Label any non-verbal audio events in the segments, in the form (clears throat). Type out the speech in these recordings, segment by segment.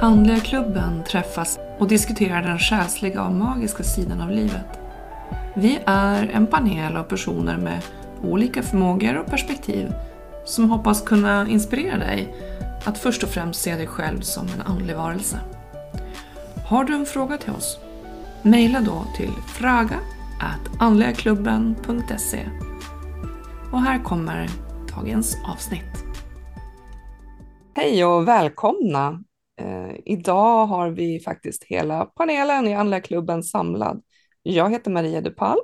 Andliga klubben träffas och diskuterar den själsliga och magiska sidan av livet. Vi är en panel av personer med olika förmågor och perspektiv som hoppas kunna inspirera dig att först och främst se dig själv som en andlig varelse. Har du en fråga till oss? Mejla då till fraga andligaklubben.se Och här kommer dagens avsnitt. Hej och välkomna! Eh, idag har vi faktiskt hela panelen i Andliga klubben samlad. Jag heter Maria Dupal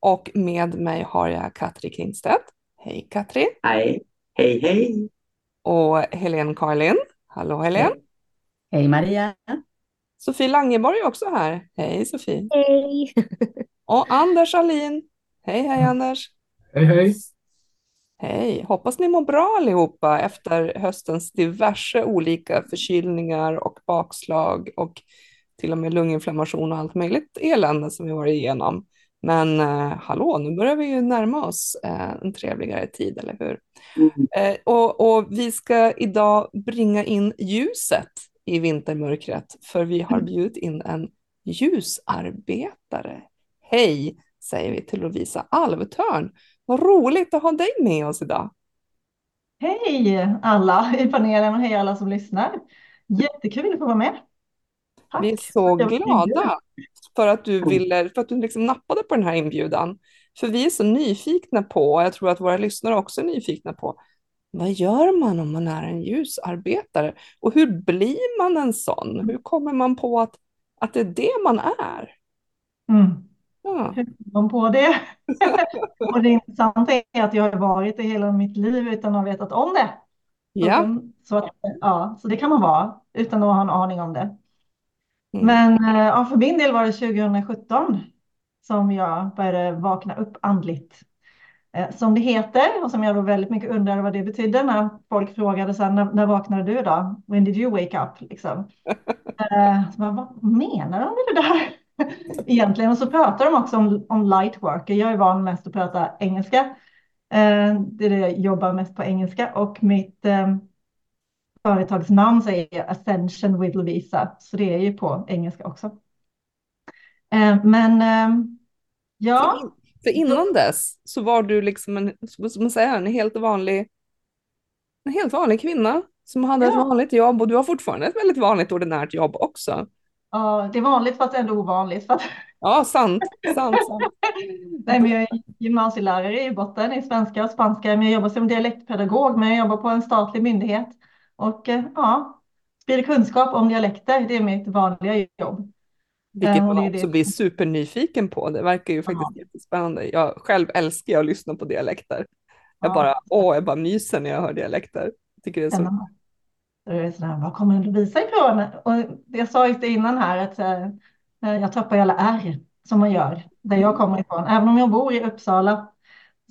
och med mig har jag Katri Kingstedt. Hej Katri! Hej, hej, hej! Och Helene Karlin. Hallå Helene! Hej, hej Maria! Sofie Langeborg är också här. Hej Sofie! Hej! (laughs) Och Anders Alin. Hej hej Anders! Hej hej! Hej! Hoppas ni mår bra allihopa efter höstens diverse olika förkylningar och bakslag och till och med lunginflammation och allt möjligt elände som vi varit igenom. Men eh, hallå, nu börjar vi ju närma oss eh, en trevligare tid, eller hur? Mm. Eh, och, och vi ska idag bringa in ljuset i vintermörkret, för vi har bjudit in en ljusarbetare. Hej, säger vi till Lovisa Alvtörn. Vad roligt att ha dig med oss idag. Hej alla i panelen och hej alla som lyssnar. Jättekul att få vara med. Tack. Vi är så glada för att du ville, för att du liksom nappade på den här inbjudan. För vi är så nyfikna på, och jag tror att våra lyssnare också är nyfikna på, vad gör man om man är en ljusarbetare? Och hur blir man en sån? Hur kommer man på att, att det är det man är? Mm. Ja. Hur kom på det? (laughs) och det intressanta är att jag har varit det hela mitt liv utan att ha vetat om det. Ja. Så, att, ja, så det kan man vara utan att ha en aning om det. Mm. Men eh, ja, för min del var det 2017 som jag började vakna upp andligt. Eh, Som det heter och som jag då väldigt mycket undrade vad det betydde när folk frågade så här, när, när vaknade du då? When did you wake up? Liksom. (laughs) Eh, så bara, vad menar de med det där? (laughs) Egentligen och så pratar de också om, om light worker. Jag är van mest att prata engelska. Eh, Det är det jag jobbar mest på engelska och mitt eh, företagsnamn säger Ascension with Lovisa. Så det är ju på engelska också. Eh, Men eh, ja. För, in, för innan dess så var du liksom en, som man säger, en helt vanlig, en helt vanlig kvinna som hade ett Ja. vanligt jobb och du har fortfarande ett väldigt vanligt ordinärt jobb också. Ja, det är vanligt fast ändå ovanligt. För att, Ja, sant, sant, sant. (laughs) nej, men jag är gymnasielärare i botten i svenska och spanska, men jag jobbar som dialektpedagog, men jag jobbar på en statlig myndighet. Och eh, ja, sprider kunskap om dialekter, det är mitt vanliga jobb. Vilket Eh, man också det- blir supernyfiken på. Det verkar ju faktiskt jättespännande. Jag själv älskar jag att lyssna på dialekter. Jag Ja. bara, åh, jag bara myser när jag hör dialekter. Jag tycker det är så. Då är det sådär, vad kommer du visa ifrån? Och jag sa just innan här att eh, jag tappar ju alla R som man gör där jag kommer ifrån. Även om jag bor i Uppsala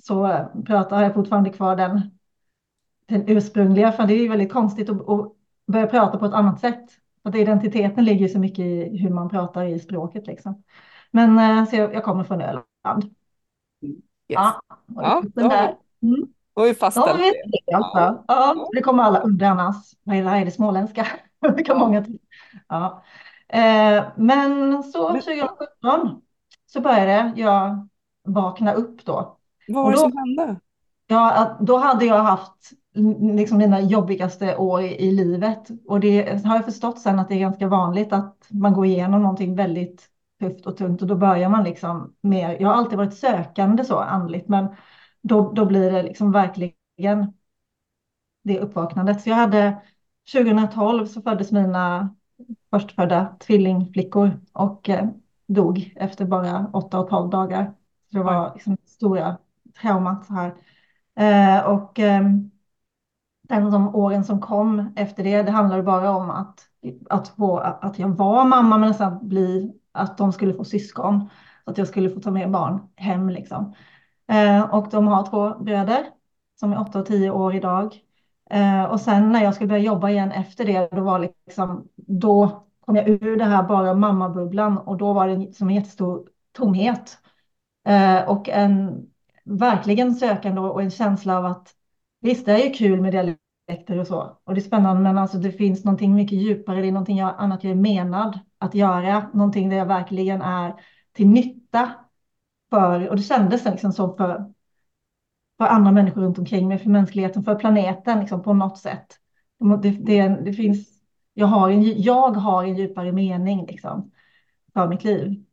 så eh, pratar jag fortfarande kvar den, den ursprungliga. För det är ju väldigt konstigt att, att börja prata på ett annat sätt. För att identiteten ligger ju så mycket i hur man pratar i språket liksom. Men eh, så jag, jag kommer från Öland. Yes. Ja, Ja, där. Mm. Har vi Ja, fastställt vet det. det alltså. Ja, det kommer alla undra annars. Vad är det här? Är det småländska? (laughs) Det kan många tro. Ja. Eh, Men så Men- 2017 så började jag vakna upp då. Vad var det då- som hände? Ja, då hade jag haft liksom mina jobbigaste år i, i livet. Och det har jag förstått sen att det är ganska vanligt att man går igenom någonting väldigt tufft och tungt och då börjar man liksom mer. Jag har alltid varit sökande så andligt, men då, då blir det liksom verkligen det uppvaknandet. Så jag hade 2012 så föddes mina förstfödda tvillingflickor och eh, dog efter bara 8 och 12 dagar. Så det var liksom stora traumat så här. Eh, och eh, sen de åren som kom efter det, det handlade bara om att, att, få, att jag var mamma, men att bli, att de skulle få syskon. Så att jag skulle få ta med barn hem liksom. Eh, och de har två bröder som är 8 och 10 år idag. Eh, och sen när jag skulle börja jobba igen efter det, då var liksom, då kom jag ur det här bara mammabubblan och då var det som en jättestor tomhet. Eh, och en verkligen sökande och en känsla av att visst, det är ju kul med dialekter och så. Och det är spännande, men alltså det finns någonting mycket djupare. Det är någonting jag, annat jag är menad att göra. Någonting där jag verkligen är till nytta för, och det kändes liksom så för, för andra människor runt omkring mig, för mänskligheten, för planeten liksom, på något sätt. Det, det, det finns, jag har, en, jag har en djupare mening liksom, för mitt liv.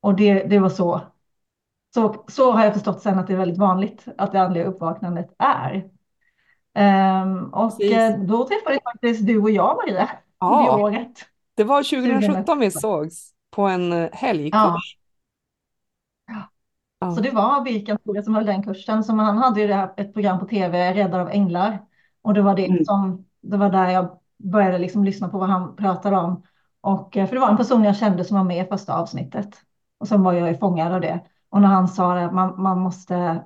Och det, det var så. så. Så har jag förstått sen att det är väldigt vanligt att det andliga uppvaknandet är. Um, och Precis. Eh, då träffades faktiskt du och jag, Maria, ja, det året. Det var 2017 vi sågs på en eh, helgkurs. Ja. Ja. Så det var Birkan som höll den kursen. Som han hade ju det här, ett program på tv, Räddare av änglar. Och det var det mm. som, det var där jag började liksom lyssna på vad han pratade om. Och, eh, för det var en person jag kände som var med i första avsnittet. Och sen var jag fångad av det. Och när han sa att man, man måste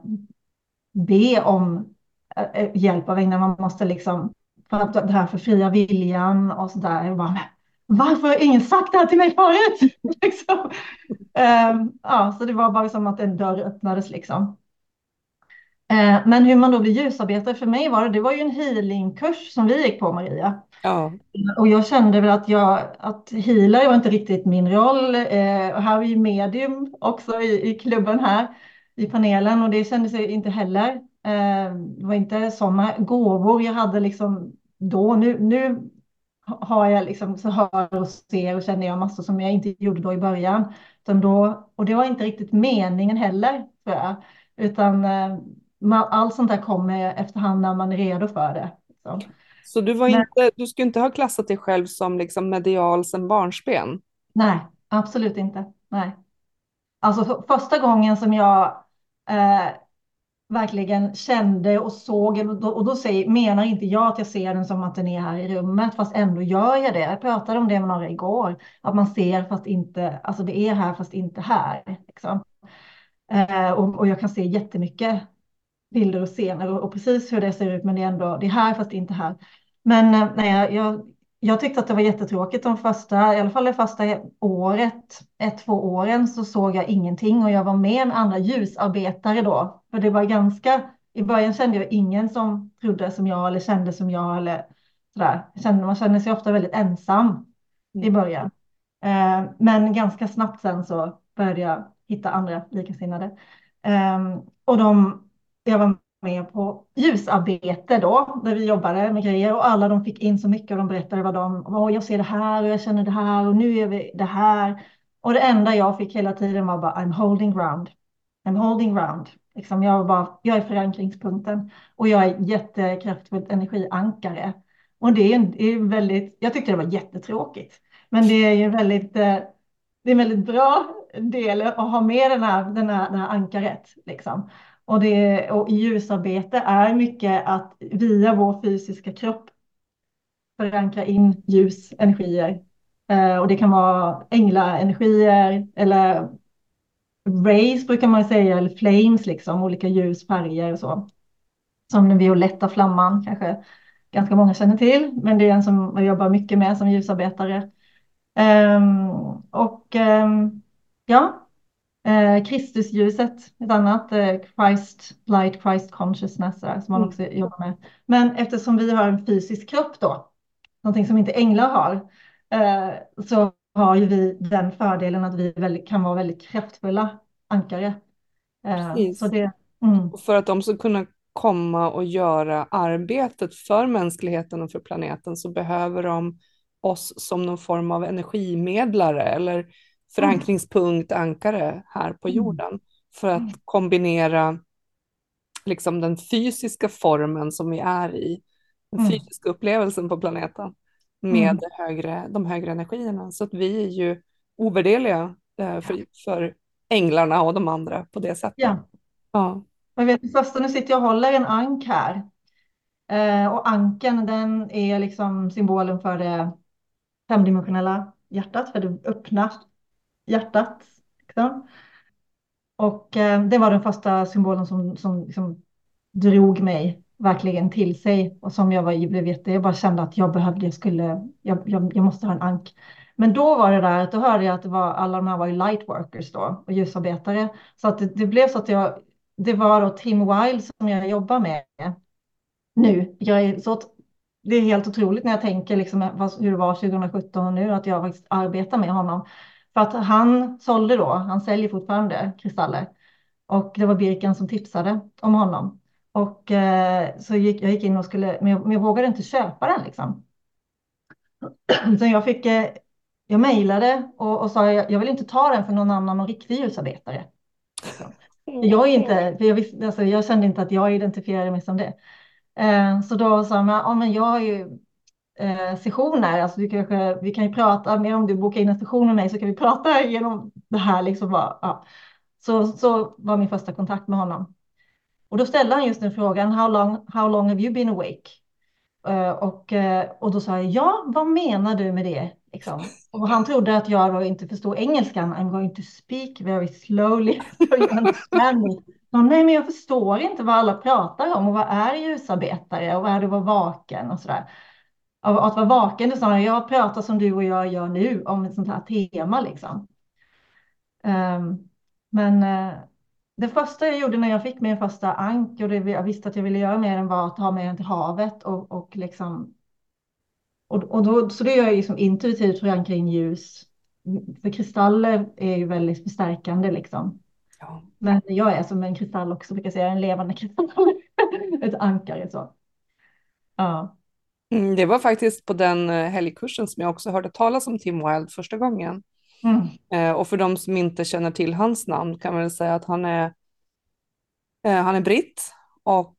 be om Eh, eh, hjälp av änglar. Man måste liksom, för att det här för fria viljan och så där. Bara, varför har ingen sagt det här till mig förut? (laughs) liksom. um, ja, så det var bara som att en dörr öppnades liksom. Uh, men hur man då blir ljusarbetare för mig var det, det var ju en healingkurs som vi gick på Maria. Ja. Och jag kände väl att jag, att healer var inte riktigt min roll. Uh, och här var ju medium också i, i klubben här i panelen och det kändes inte heller det var inte sådana gåvor jag hade liksom då. Nu, nu har jag liksom så hör och ser och känner jag massor som jag inte gjorde då i början. Utan då, och det var inte riktigt meningen heller, tror jag. Utan eh, allt sånt där kommer efterhand när man är redo för det. Så, så du, var Men, inte, du skulle inte ha klassat dig själv som liksom medial sedan barnsben? Nej, absolut inte. Nej. Alltså första gången som jag eh, verkligen kände och såg. Och då, och då säger, menar inte jag att jag ser den som att den är här i rummet, fast ändå gör jag det. Jag pratade om det med några igår, att man ser fast inte, alltså det är här fast inte här. Liksom. Eh, och, och, jag kan se jättemycket bilder och scener och, och, precis hur det ser ut, men det är ändå, det är här fast inte här. Men eh, nej, jag, jag tyckte att det var jättetråkigt de första, i alla fall det första året, ett, två åren så såg jag ingenting och jag var med med andra ljusarbetare då. För det var ganska, i början kände jag ingen som trodde som jag eller kände som jag eller sådär. Kände, man känner sig ofta väldigt ensam i mm. början. Eh, men ganska snabbt sen så började jag hitta andra likasinnade. Eh, och de, jag var med på ljusarbete då, där vi jobbade med grejer och alla de fick in så mycket och de berättade vad de, oh, jag ser det här och jag känner det här och nu gör vi det här. Och det enda jag fick hela tiden var bara I'm holding ground. I'm holding ground. Liksom jag, bara, jag är förankringspunkten och jag är jättekraftfullt energiankare. Och det är, det är väldigt, jag tyckte det var jättetråkigt. Men det är ju väldigt, eh, det är en väldigt bra del att ha med den här, den här, den här ankaret. Liksom. Och, det, och ljusarbete är mycket att via vår fysiska kropp förankra in ljusenergier. Eh, och det kan vara änglaenergier eller rays brukar man säga, eller flames liksom, olika ljusfärger och så. Som den violetta flamman kanske ganska många känner till, men det är en som jag jobbar mycket med som ljusarbetare. Um, och um, ja, Kristusljuset, ett annat, eh, Christ Light, Christ Consciousness, där, som man mm. också jobbar med. Men eftersom vi har en fysisk kropp då, någonting som inte änglar har, eh, så har ju vi den fördelen att vi kan vara väldigt kraftfulla ankare. Eh, så det, mm. Och för att de ska kunna komma och göra arbetet för mänskligheten och för planeten så behöver de oss som någon form av energimedlare eller förankringspunkt, ankare här på mm. jorden för att mm. kombinera liksom den fysiska formen som vi är i, den mm. fysiska upplevelsen på planeten med mm. högre, de högre energierna. Så att vi är ju ovärderliga eh, för, för änglarna och de andra på det sättet. Ja. ja. Jag vet, första, nu sitter jag och håller en ank här. Eh, och anken den är liksom symbolen för det femdimensionella hjärtat, för det öppna hjärtat. Liksom. Och eh, det var den första symbolen som, som liksom drog mig verkligen till sig och som jag var, blev jätte, jag bara kände att jag behövde, jag skulle, jag, jag, jag måste ha en ank. Men då var det där att då hörde jag att det var, alla de här var ju lightworkers då och ljusarbetare. Så att det, det, blev så att jag, det var då Tim Wilde som jag jobbar med nu. Jag är så det är helt otroligt när jag tänker liksom hur det var 2017 och nu att jag faktiskt arbetar med honom. För att han sålde då, han säljer fortfarande kristaller. Och det var Birken som tipsade om honom. Och eh, så gick, jag gick in och skulle, men jag, men jag vågade inte köpa den liksom. (clears throat) Så jag fick, eh, jag mejlade och, och sa jag, jag vill inte ta den för någon annan och riktig ljusarbetare. Liksom. Jag, är inte, för jag, visste, alltså, jag kände inte att jag identifierade mig som det. Eh, så då sa man, ja men jag har ju eh, sessioner, alltså du kanske, vi kan ju prata mer om du bokar in en session med mig så kan vi prata genom det här liksom. Bara, ja. så, så var min första kontakt med honom. Och då ställde han just den frågan, how long, how long have you been awake? Uh, och, uh, och då sa jag, ja, vad menar du med det? Liksom. Och han trodde att jag då inte förstod engelskan. I'm going to speak very slowly. (laughs) Och, nej, men jag förstår inte vad alla pratar om och vad är ljusarbetare och vad är det att vara vaken och sådär. Och att vara vaken, är snarare, jag pratar som du och jag gör nu om ett sånt här tema liksom. Um, men uh, det första jag gjorde när jag fick min första ank och det jag visste att jag ville göra med den var att ta med den till havet och, och liksom och, och då, så det gör jag liksom intuitivt förankring ljus. För kristaller är ju väldigt förstärkande liksom. Ja. Men jag är som en kristall också, brukar säga, en levande kristall. (laughs) Ett ankare så. Ja. Mm, det var faktiskt på den eh, helgkursen som jag också hörde talas om Tim Wilde första gången. Mm. Eh, och för de som inte känner till hans namn kan man väl säga att han är, eh, han är britt och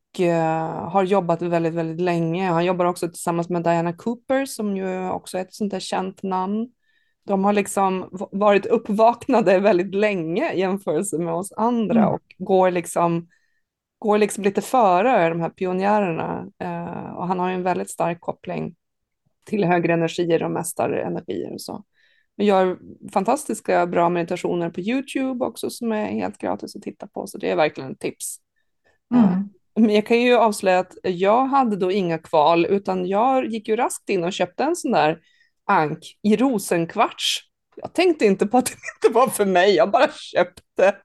har jobbat väldigt, väldigt länge. Han jobbar också tillsammans med Diana Cooper som ju också är ett sånt där känt namn. De har liksom varit uppvaknade väldigt länge i jämförelse med oss andra mm. och går liksom, går liksom lite före de här pionjärerna. Eh, och han har ju en väldigt stark koppling till högre energier och mästarenergier och så. Men gör fantastiska bra meditationer på YouTube också som är helt gratis att titta på, så det är verkligen ett tips. Mm. Men jag kan ju avslöja att jag hade då inga kval, utan jag gick ju raskt in och köpte en sån där ank i rosenkvarts. Jag tänkte inte på att det (laughs) inte var för mig, jag bara köpte.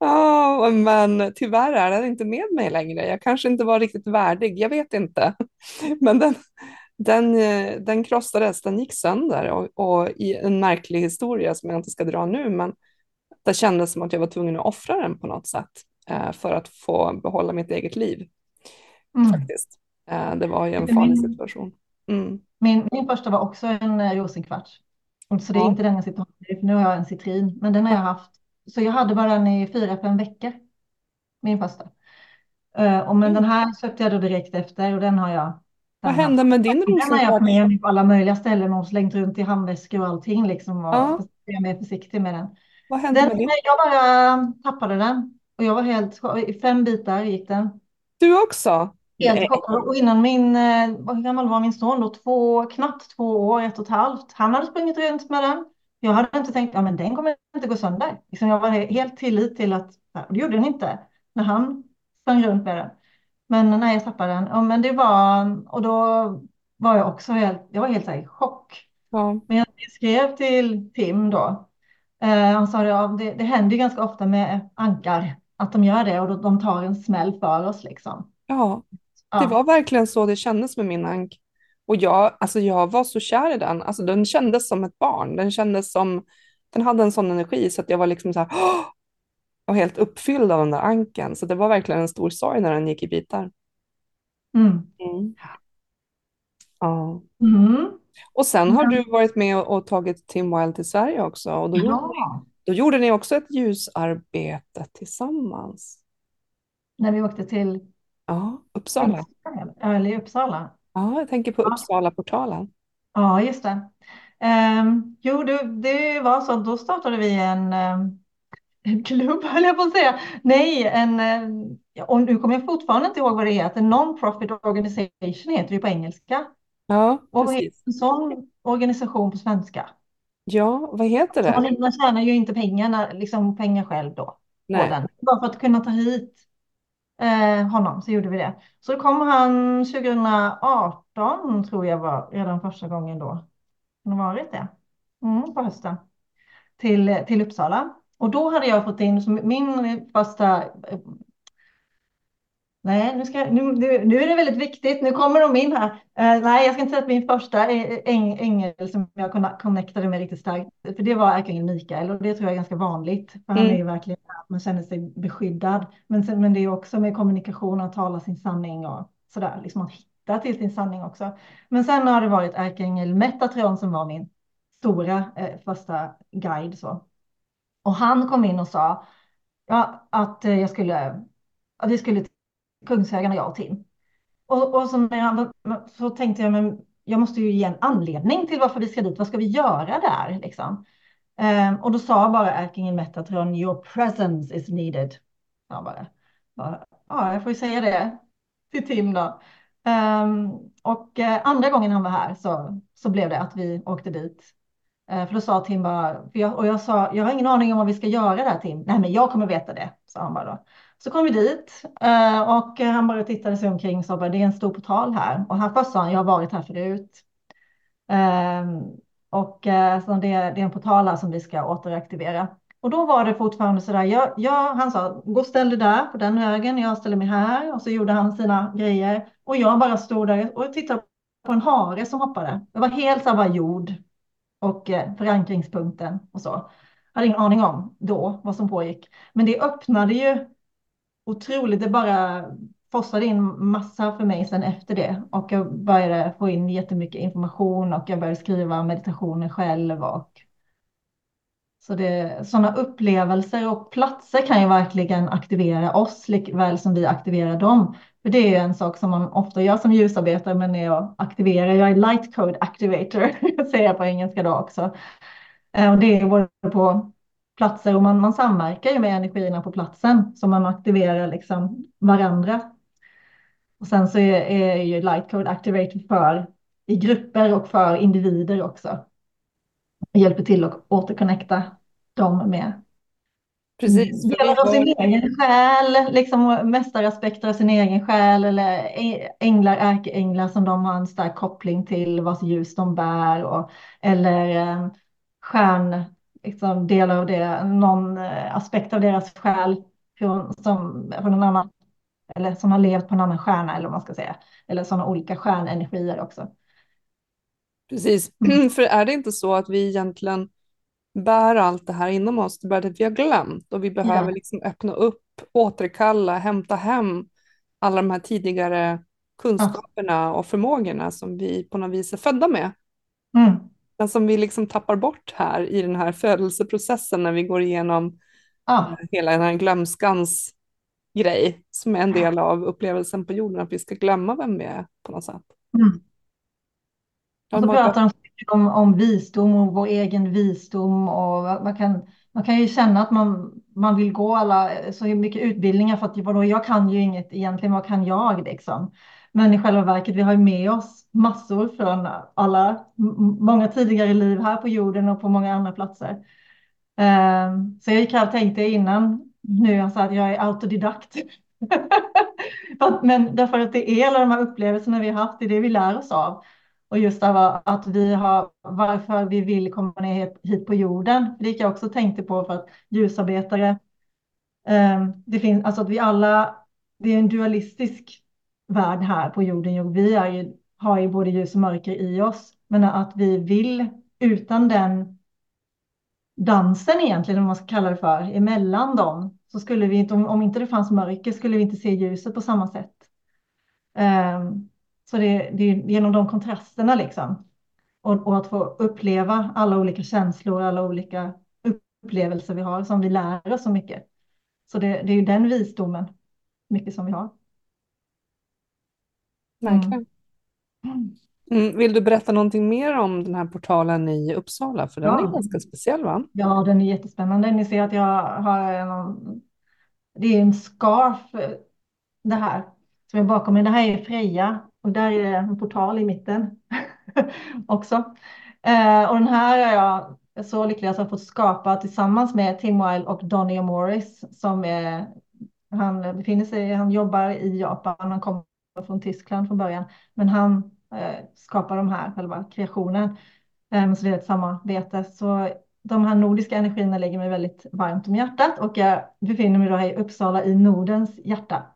Oh, men tyvärr är den inte med mig längre. Jag kanske inte var riktigt värdig, jag vet inte. (laughs) Men den, den, den krossades, den gick sönder och, och, i en märklig historia som jag inte ska dra nu, men det kändes som att jag var tvungen att offra den på något sätt eh, för att få behålla mitt eget liv. Mm. Faktiskt. Eh, det var ju en farlig situation. Mm. Min, min första var också en eh, rosenkvarts. Så det är ja. inte den jag sitter med, nu har jag en citrin, men den har jag haft. Så jag hade bara den i fyra, fem veckor. Min första. Uh, och men den här köpte jag då direkt efter och den har jag. Vad hände med din rosenkvarts? Den har jag med på alla möjliga ställen och slängt runt i handväskor och allting liksom. Och ja. Jag är mer försiktig med den. Vad hände den, med din? Jag bara tappade den. Och jag var helt, i fem bitar gick den. Du också? Helt chockad. Och innan min, eh, hur gammal var min son då? Två, knappt två år, ett och ett halvt. Han hade sprungit runt med den. Jag hade inte tänkt, ja men den kommer inte gå sönder. Liksom jag var helt tillit till att, och det gjorde den inte när han sprang runt med den. Men när jag tappade den, ja men det var, och då var jag också helt, jag var helt i chock. Ja. Men jag skrev till Tim då, eh, han sa ja, det, det händer ganska ofta med ankar att de gör det och de tar en smäll för oss liksom. Ja, det var verkligen så det kändes med min ank. Och jag, alltså jag var så kär i den. Alltså den kändes som ett barn. Den kändes som, den hade en sån energi så att jag var liksom så här, och helt uppfylld av den där anken. Så det var verkligen en stor sorg när den gick i bitar. Mm. Mm. Ja. Mm. Och sen har du varit med och tagit Tim Wild till Sverige också. Och då, ja. gjorde ni, då gjorde ni också ett ljusarbete tillsammans. När vi åkte till ja, Uppsala. Eller Uppsala. Ja, jag tänker på Uppsala-portalen. Ja, just det. Um, jo, det, det var så. Då startade vi en, um, (laughs) en klubb, höll jag på att säga. Nej, en, um, och nu kommer jag fortfarande inte ihåg vad det heter. Non-profit organization heter det på engelska. Ja, heter en sån organisation på svenska? Ja, vad heter det? Man, man tjänar ju inte pengarna, liksom pengar själv då. Bara för att kunna ta hit eh, honom så gjorde vi det. Så då kom han 2018 tror jag var redan första gången då. Han har varit det. Mm, på hösten. Till, till Uppsala. Och då hade jag fått in min första eh, Nej, nu, ska, nu, nu, är det väldigt viktigt. Nu kommer de in här. Uh, nej, jag ska inte säga att min första äng, ängel som jag connectade med riktigt starkt, för det var ärkeängeln Mikael och det tror jag är ganska vanligt. För mm. han är ju verkligen man känner sig beskyddad. Men, sen, men det är också med kommunikation att tala sin sanning och sådär, liksom att hitta till sin sanning också. Men sen har det varit ärkeängel Metatron som var min stora eh, första guide så. Och han kom in och sa ja, att eh, jag skulle, att vi skulle Kungshögen och jag och Tim. Och, och så, när så tänkte jag, men jag måste ju ge en anledning till varför vi ska dit. Vad ska vi göra där liksom? Um, och då sa bara Erkingen Metatron, your presence is needed. Ja, bara, ja, jag får ju säga det till Tim då. Um, och uh, andra gången han var här så, så blev det att vi åkte dit. Uh, för då sa Tim bara, för jag, och jag sa, jag har ingen aning om vad vi ska göra där Tim. Nej, men jag kommer veta det, sa han bara då. Så kom vi dit eh, och han bara tittade sig omkring och sa bara, det är en stor portal här. Och han först sa han, jag har varit här förut. Ehm, och eh, så det, det är en portal här som vi ska återaktivera. Och då var det fortfarande så där, jag, jag, han sa, gå och ställ dig där på den högen, jag ställer mig här. Och så gjorde han sina grejer. Och jag bara stod där och tittade på en hare som hoppade. Det var helt så här jord och eh, förankringspunkten och så. Jag hade ingen aning om då vad som pågick. Men det öppnade ju otroligt, det bara fossade in massa för mig sen efter det och jag började få in jättemycket information och jag började skriva meditationer själv och så det sådana upplevelser och platser kan ju verkligen aktivera oss likväl som vi aktiverar dem. För det är ju en sak som man ofta gör som ljusarbetare, men när jag aktiverar, jag är light code activator, (laughs) säger jag på engelska då också. Eh, och det är både på platser och man, man samverkar ju med energierna på platsen så man aktiverar liksom varandra och sen så är, är ju Lightcode Activator för i grupper och för individer också. Och hjälper till att återconnecta dem med Precis. Delar av sin egen själ, liksom mästaraspekter av sin egen själ eller änglar, ärkeänglar som de har en stark koppling till, vars ljus de bär och, eller eh, stjärn, liksom delar av det, någon eh, aspekt av deras själ från, som, från en annan eller som har levt på en annan stjärna eller vad man ska säga. Eller sådana olika stjärnenergier också. Precis, mm. (clears throat) för är det inte så att vi egentligen bär allt det här inom oss, det bara att vi har glömt och vi behöver ja. liksom öppna upp, återkalla, hämta hem alla de här tidigare kunskaperna ja. och förmågorna som vi på något vis är födda med. Mm. Men som vi liksom tappar bort här i den här födelseprocessen när vi går igenom ja. hela den här glömskans grej som är en del av upplevelsen på jorden, att vi ska glömma vem vi är på något sätt. Mm. Och så pratar de om, om visdom och vår egen visdom och man kan, man kan ju känna att man, man vill gå alla så mycket utbildningar för att vadå, jag kan ju inget egentligen, vad kan jag liksom? Men i själva verket, vi har ju med oss massor från alla, många tidigare liv här på jorden och på många andra platser. Ehm, så jag gick här och tänkte innan nu jag sa att jag är autodidakt. (laughs) Men därför att det är alla de här upplevelserna vi har haft, det är det vi lär oss av. Och just av att vi har, varför vi vill komma ner hit på jorden. Det gick jag också tänkte på för att ljusarbetare, ehm, det finns, alltså att vi alla, det är en dualistisk värld här på jorden. Vi är ju, har ju både ljus och mörker i oss, men att vi vill utan den dansen egentligen, om man ska kalla det för, emellan dem, så skulle vi inte, om, om inte det fanns mörker, skulle vi inte se ljuset på samma sätt. Um, så det, det är genom de kontrasterna liksom. Och, och, att få uppleva alla olika känslor, alla olika upplevelser vi har som vi lär oss så mycket. Så det, det är ju den visdomen, mycket som vi har. Verkligen. Mm. Mm, vill du berätta någonting mer om den här portalen i Uppsala? För den ja. är ganska speciell va? Ja, den är jättespännande. Ni ser att jag har en, det är en scarf det här som är bakom mig. Det här är Freja och där är en portal i mitten (laughs) också. Eh, och den här är jag så lycklig att ha fått skapa tillsammans med Tim Weil och Donny Morris som är, han befinner sig, han jobbar i Japan, han kommer från Tyskland från början, men han Eh, skapar de här själva kreationen. Eh, så det är ett samarbete. Så de här nordiska energierna ligger mig väldigt varmt om hjärtat och jag befinner mig då här i Uppsala i Nordens hjärta.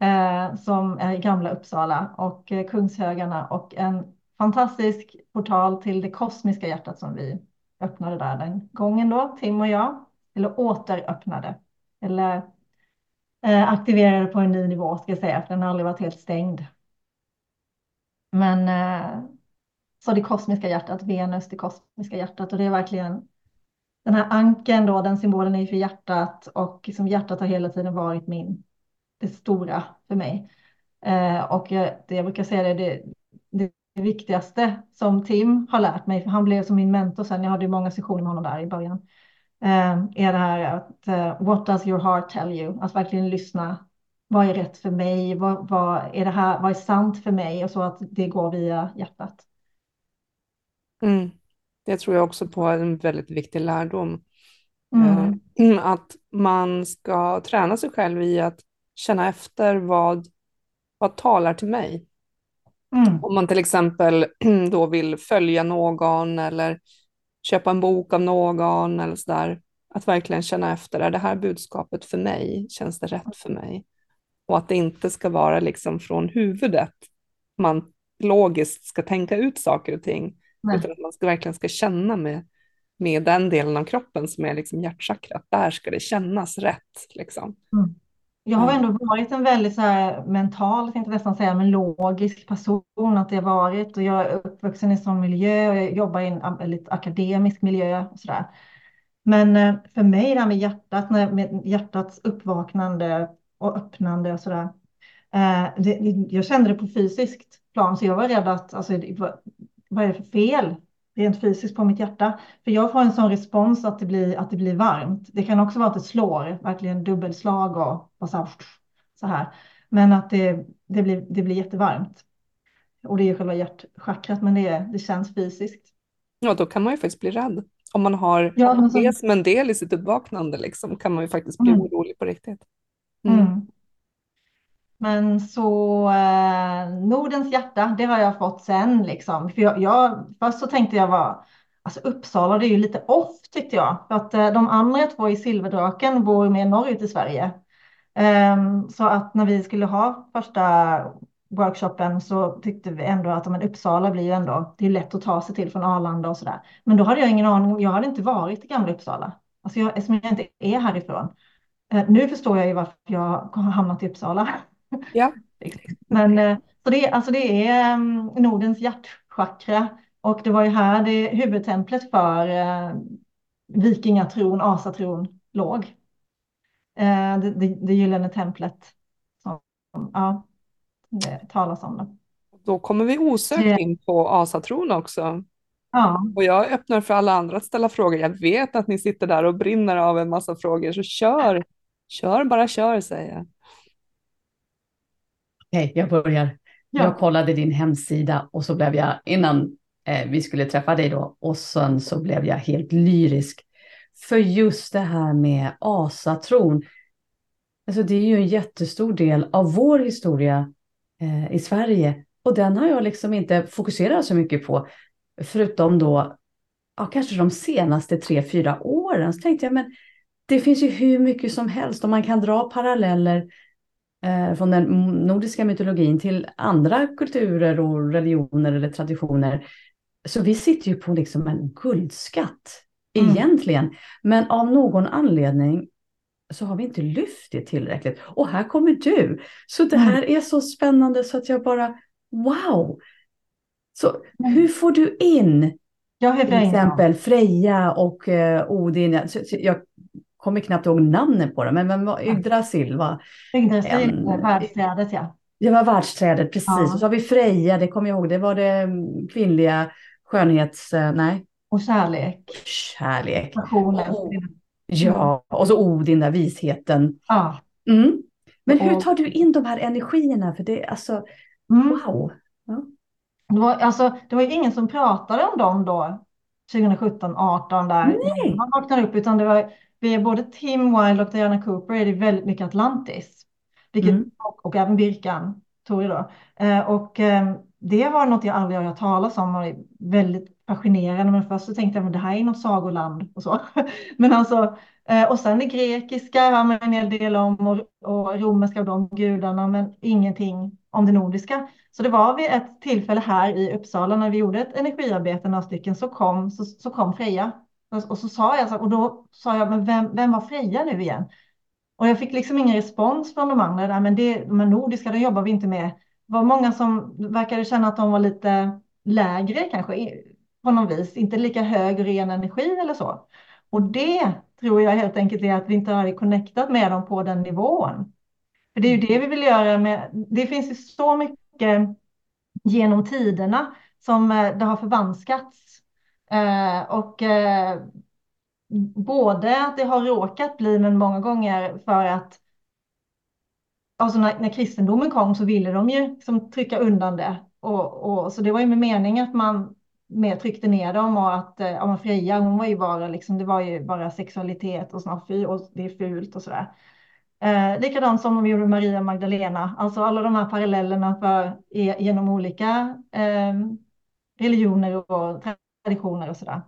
eh, som är i Gamla Uppsala och eh, Kungshögarna och en fantastisk portal till det kosmiska hjärtat som vi öppnade där den gången då, Tim och jag, eller återöppnade, eller Eh, aktiverade på en ny nivå ska jag säga, för den har aldrig varit helt stängd. Men eh, så det kosmiska hjärtat, Venus, det kosmiska hjärtat och det är verkligen den här anken då, den symbolen är för hjärtat och som hjärtat har hela tiden varit min, det stora för mig. Eh, och det jag brukar säga det, det, det det viktigaste som Tim har lärt mig, för han blev som min mentor sen, jag hade ju många sessioner med honom där i början, eh, är det här att uh, what does your heart tell you? Att verkligen lyssna. Vad är rätt för mig? Vad, vad, är det här, vad är sant för mig? Och så att det går via hjärtat. Mm. Det tror jag också på är en väldigt viktig lärdom. Mm. Uh, (clears throat) att man ska träna sig själv i att känna efter vad, vad talar till mig. Mm. Om man till exempel (clears throat) då vill följa någon eller köpa en bok av någon eller sådär. Att verkligen känna efter, är det här budskapet för mig? Känns det rätt för mig? Och att det inte ska vara liksom från huvudet man logiskt ska tänka ut saker och ting, Nej. utan att man ska, verkligen ska känna med, med den delen av kroppen som är liksom hjärtchakrat. Där ska det kännas rätt. Liksom. Mm. Jag har ändå varit en väldigt så här mental, tänkte nästan säga, men logisk person att det har varit och jag är uppvuxen i en sån miljö och jag jobbar i en lite akademisk miljö och så där. Men eh, för mig det här med hjärtat, med hjärtats uppvaknande och öppnande och så där. Eh, jag kände det på fysiskt plan så jag var rädd att, alltså, vad är det för fel? Rent fysiskt på mitt hjärta. För jag får en sån respons att det blir, att det blir varmt. Det kan också vara att det slår, verkligen dubbelslag och, och så, här, så här. Men att det, det, blir, det blir jättevarmt. Och det är själva hjärtchakrat, men det, det känns fysiskt. Ja, då kan man ju faktiskt bli rädd. Om man har ja, det som en del i sitt uppvaknande liksom, kan man ju faktiskt bli mm. orolig på riktigt. Mm. Mm. Men så eh, Nordens hjärta, det har jag fått sen liksom. För jag, jag, först så tänkte jag vara, alltså Uppsala det är ju lite off tyckte jag. För att eh, de andra två i Silverdraken bor mer norrut i Sverige. Um, så att när vi skulle ha första workshopen så tyckte vi ändå att men Uppsala blir ju ändå, det är lätt att ta sig till från Arlanda och sådär. Men då hade jag ingen aning, jag hade inte varit i gamla Uppsala. Alltså jag, eftersom jag inte är härifrån. Uh, nu förstår jag ju varför jag har hamnat i Uppsala. Ja. (laughs) Men eh, så det, alltså det är mm, Nordens hjärtchakra och det var ju här det huvudtemplet för eh, vikingatron, asatron låg. Eh, det, det, det gyllene templet. Som, ja, det talas om det. Då kommer vi osökt in på asatron också. Ja. Och jag öppnar för alla andra att ställa frågor. Jag vet att ni sitter där och brinner av en massa frågor, så kör, kör bara kör säger jag. Okej, jag börjar. Ja. Jag kollade din hemsida och så blev jag, innan eh, vi skulle träffa dig då, och sen så blev jag helt lyrisk. För just det här med asatron, alltså det är ju en jättestor del av vår historia eh, i Sverige. Och den har jag liksom inte fokuserat så mycket på, förutom då, ja, kanske de senaste tre, fyra åren. Så tänkte jag, men det finns ju hur mycket som helst och man kan dra paralleller från den nordiska mytologin till andra kulturer och religioner eller traditioner. Så vi sitter ju på liksom en guldskatt mm. egentligen. Men av någon anledning så har vi inte lyft det tillräckligt. Och här kommer du. Så det mm. här mm. är så spännande så att jag bara, wow! Så mm. hur får du in till exempel Freja och uh, Odin? Så, så jag kommer knappt ihåg namnet på dem, men, men Yggdrasil var... Yggdrasil, världsträdet ja. Det var världsträdet, precis. Ja. Och så har vi Freja, det kommer jag ihåg, det var det kvinnliga skönhets... Eh, nej. Och kärlek. Kärlek. Och, ja, och så Odin, där visheten. Ja. Mm. Men hur tar du in de här energierna? För det är alltså, mm. wow. Ja. Det, var, alltså, det var ingen som pratade om dem då, 2017, 18 där. Nej. Man vaknade upp, utan det var via både Tim Wilde och Diana Cooper är det väldigt mycket Atlantis. Vilket, mm. och, och, även Birkan, Tore då. Eh, och eh, det var något jag aldrig har hört talas om och är väldigt fascinerande. Men först så tänkte jag att det här är något sagoland och så. (laughs) Men alltså, eh, och sen det grekiska hör man en hel del om och, och romerska och de gudarna, men ingenting om det nordiska. Så det var vid ett tillfälle här i Uppsala när vi gjorde ett energiarbete, några stycken, så kom, så, så kom Freja. Och, så sa jag, och då sa jag, men vem, vem var Freja nu igen? Och jag fick liksom ingen respons från de andra där, men det, de nordiska, det jobbar vi inte med. Det var många som verkade känna att de var lite lägre kanske på något vis, inte lika hög ren energi eller så. Och det tror jag helt enkelt är att vi inte har connectat med dem på den nivån. För det är ju det vi vill göra med, det finns ju så mycket genom tiderna som eh, det har förvanskats. Eh, och eh, både att det har råkat bli, men många gånger för att alltså när, när kristendomen kom så ville de ju liksom trycka undan det. Och, och, så det var ju med mening att man mer tryckte ner dem och att eh, ja, Freja, hon var ju bara liksom, det var ju bara sexualitet och sånt, och det är fult och sådär. Eh, likadant som de gjorde Maria Magdalena, alltså alla de här parallellerna för, eh, genom olika eh, religioner och traditioner och sådär.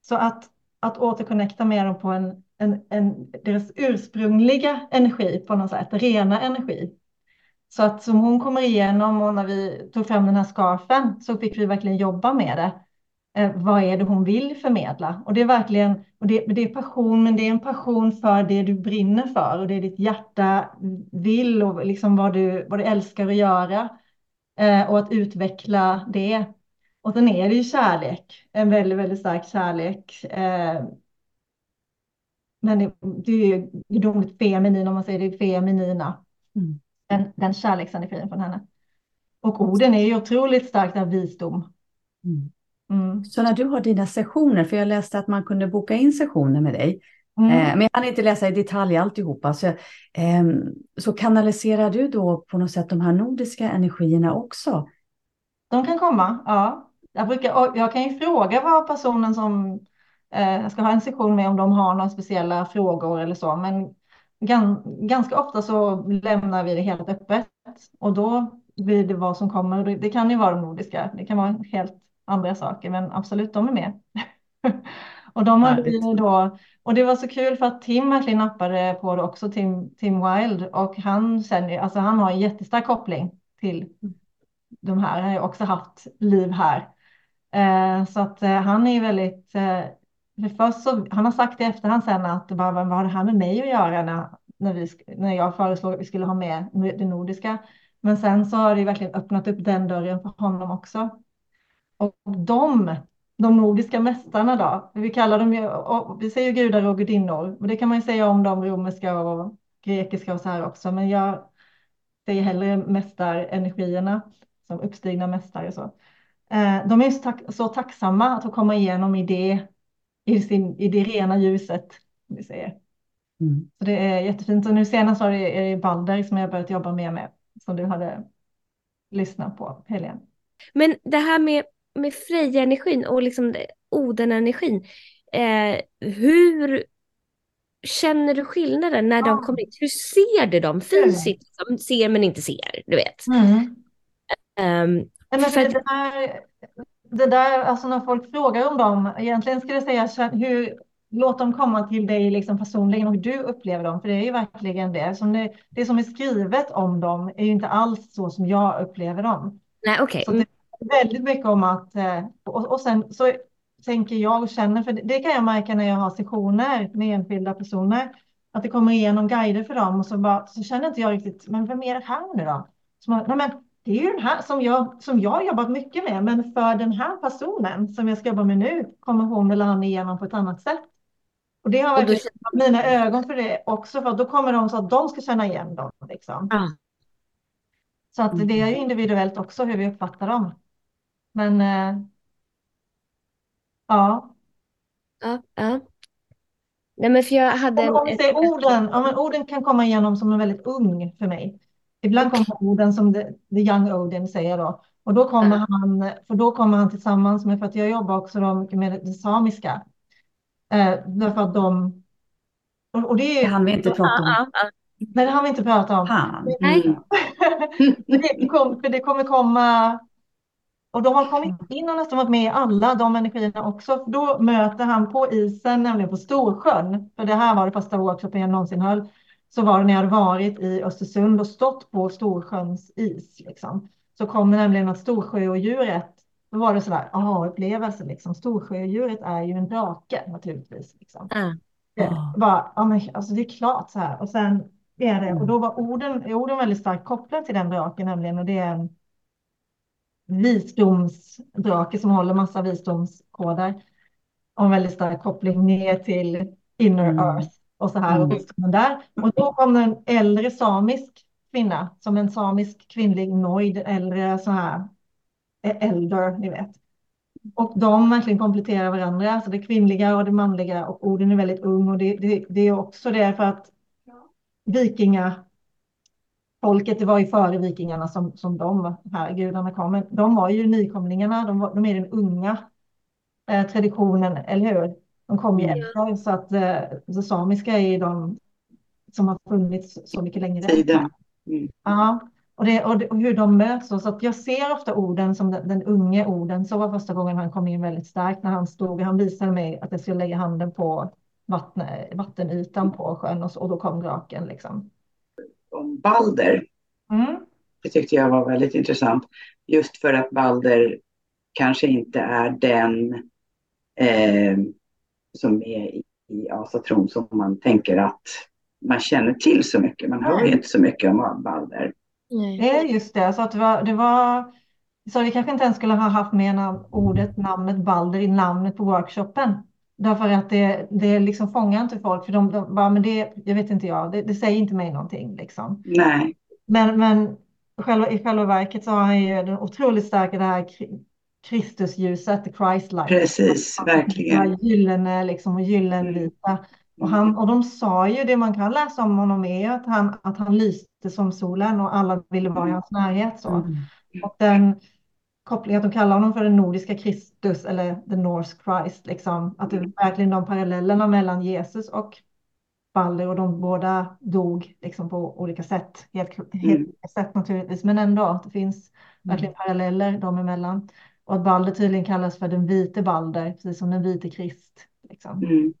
Så att, att återconnecta med dem på en, en, en, deras ursprungliga energi på något sätt, rena energi. Så att som hon kommer igenom och när vi tog fram den här scarfen så fick vi verkligen jobba med det. Eh, vad är det hon vill förmedla? Och det är verkligen, och det, det, är passion, men det är en passion för det du brinner för och det ditt hjärta vill och liksom vad du, vad du älskar att göra eh, och att utveckla det. Och sen är det ju kärlek, en väldigt, väldigt stark kärlek. Eh, men det, det är ju gudomligt feminin om man säger det feminina. Mm. Den, den kärleksenergin från henne. Och orden är ju otroligt starkt av visdom. Mm. Mm. Så när du har dina sessioner, för jag läste att man kunde boka in sessioner med dig, mm. eh, men jag kan inte läsa i detalj alltihopa, så, eh, så kanaliserar du då på något sätt de här nordiska energierna också? De kan komma, ja. Jag, brukar, jag kan ju fråga vad personen som eh, ska ha en session med om de har några speciella frågor eller så, men gan, ganska ofta så lämnar vi det helt öppet och då blir det vad som kommer. Det, kan ju vara de nordiska, det kan vara helt andra saker, men absolut, de är med. (laughs) och de har då, och det var så kul för att Tim verkligen nappade på det också, Tim, Tim Wild, och han känner, alltså han har en jättestark koppling till de här, han har ju också haft liv här. Eh, så att eh, han är väldigt, eh, först så, han har sagt i efterhand sen att bara, vad har det här med mig att göra när, när, vi, när jag föreslog att vi skulle ha med det nordiska. Men sen så har det verkligen öppnat upp den dörren för honom också. Och de, de nordiska mästarna då, vi kallar dem ju, vi säger gudar och gudinnor, och det kan man ju säga om de romerska och grekiska och så här också, men jag säger hellre mästarenergierna som uppstigna mästare. Så. Eh, de är så, tack, så tacksamma att få komma igenom i det, i, sin, i det rena ljuset. Vi säger. Mm. Så det är jättefint. Och nu senast var det, är det Balder som jag börjat jobba mer med, som du hade lyssnat på, Helene. Men det här med med Freja-energin och liksom Oden-energin, eh, hur känner du skillnaden när de kommer hit? Hur ser du dem fysiskt? Som ser men inte ser, du vet. Mm. Um, men för... det, där, det där, alltså när folk frågar om dem, egentligen skulle jag säga hur, låt dem komma till dig liksom personligen och hur du upplever dem, för det är ju verkligen det. Som det, det som är skrivet om dem är ju inte alls så som jag upplever dem. Nej, okej. Okay väldigt mycket om att, eh, och, och sen så tänker jag och känner, för det kan jag märka när jag har sessioner med enskilda personer, att det kommer igenom guider för dem och så, bara, så känner inte jag riktigt, men vem är det här nu då? Så man, nej men, det är ju den här som jag, som jag har jobbat mycket med, men för den här personen som jag ska jobba med nu kommer hon eller han igenom på ett annat sätt. Och det har verkligen då... mina ögon för det också, för då kommer de så att de ska känna igen dem. Liksom. Ah. Så att det är ju individuellt också hur vi uppfattar dem. Men eh, ja. Ja, ja. Nej, men för jag hade om, om ett... orden, ja, men orden kan komma igenom som en väldigt ung för mig. Ibland kommer orden som the, the young Odin säger då. Och då kommer ja. han, för då kommer han tillsammans med, för att jag jobbar också då mycket med det samiska. Eh, därför att de, och, och det, är, det hann vi inte prata om. Nej, det har vi inte pratat om. Nej. (laughs) Mm. för, det, för det kommer komma Och de har kommit in och nästan varit med i alla de energierna också. Då möter han på isen, nämligen på Storsjön. För det här var det första workshopen jag någonsin höll. Så var det när jag hade varit i Östersund och stått på Storsjöns is. Liksom. Så kommer nämligen att Storsjöodjuret, då var det sådär, aha-upplevelse liksom. Storsjöodjuret är ju en drake naturligtvis. Liksom. Mm. Det, bara, ja, men, alltså, det är klart så här. Och sen är det, och då var orden, orden väldigt starkt kopplade till den draken nämligen. Och det är en visdomsdrake som håller massa visdomskoder. Och en väldigt stark koppling ner till inner mm. earth och så här. Mm. Och, där. och då kom en äldre samisk kvinna som en samisk kvinnlig noid, äldre så här äldre, ni vet. Och de verkligen kompletterar varandra, alltså det kvinnliga och det manliga och orden är väldigt ung och det, det, det är också det för att vikinga folket, det var ju före vikingarna som, som de här gudarna kom, men de var ju nykomlingarna, de, var, de är den unga eh, traditionen, eller hur? De kom ju mm. efter, så att eh, det samiska är de som har funnits så mycket längre. Tiden. Mm. Ja, och, det, och, det, och, hur de möts. Så att jag ser ofta orden som den, den unge orden. Så var första gången han kom in väldigt starkt när han stod. Han visade mig att jag skulle lägga handen på vatten, vattenytan på sjön och, så, och då kom draken. Liksom. Om Balder. Mm. Det tyckte jag var väldigt intressant. Just för att Balder kanske inte är den eh, som är i, i asatron som man tänker att man känner till så mycket. Man hör ju inte så mycket om Balder. Det är just det. Så att det var, det var så vi kanske inte ens skulle ha haft med ordet, namnet Balder i namnet på workshopen. Därför att det, det liksom fångar inte folk. För de, de bara, men det, jag vet inte jag, det, det, säger inte mig någonting. Liksom. Nej. Men, men själva, i själva verket så har han ju den otroligt starka det här Kristusljuset, the Christ light. Precis, verkligen. Gyllene liksom, och gyllenvita. Och, han, och de sa ju, det man kan läsa om honom är att han, att han lyste som solen och alla ville vara i hans närhet. Så. Mm. Och den kopplingen att de kallar honom för den nordiska Kristus eller the Norse Christ, liksom, att det är verkligen de parallellerna mellan Jesus och Balder och de båda dog liksom, på olika sätt, helt, helt mm. sätt naturligtvis, men ändå, det finns mm. verkligen paralleller dem emellan. Och att Balder tydligen kallas för den vite Balder, precis som den vite Krist. Liksom. Mm.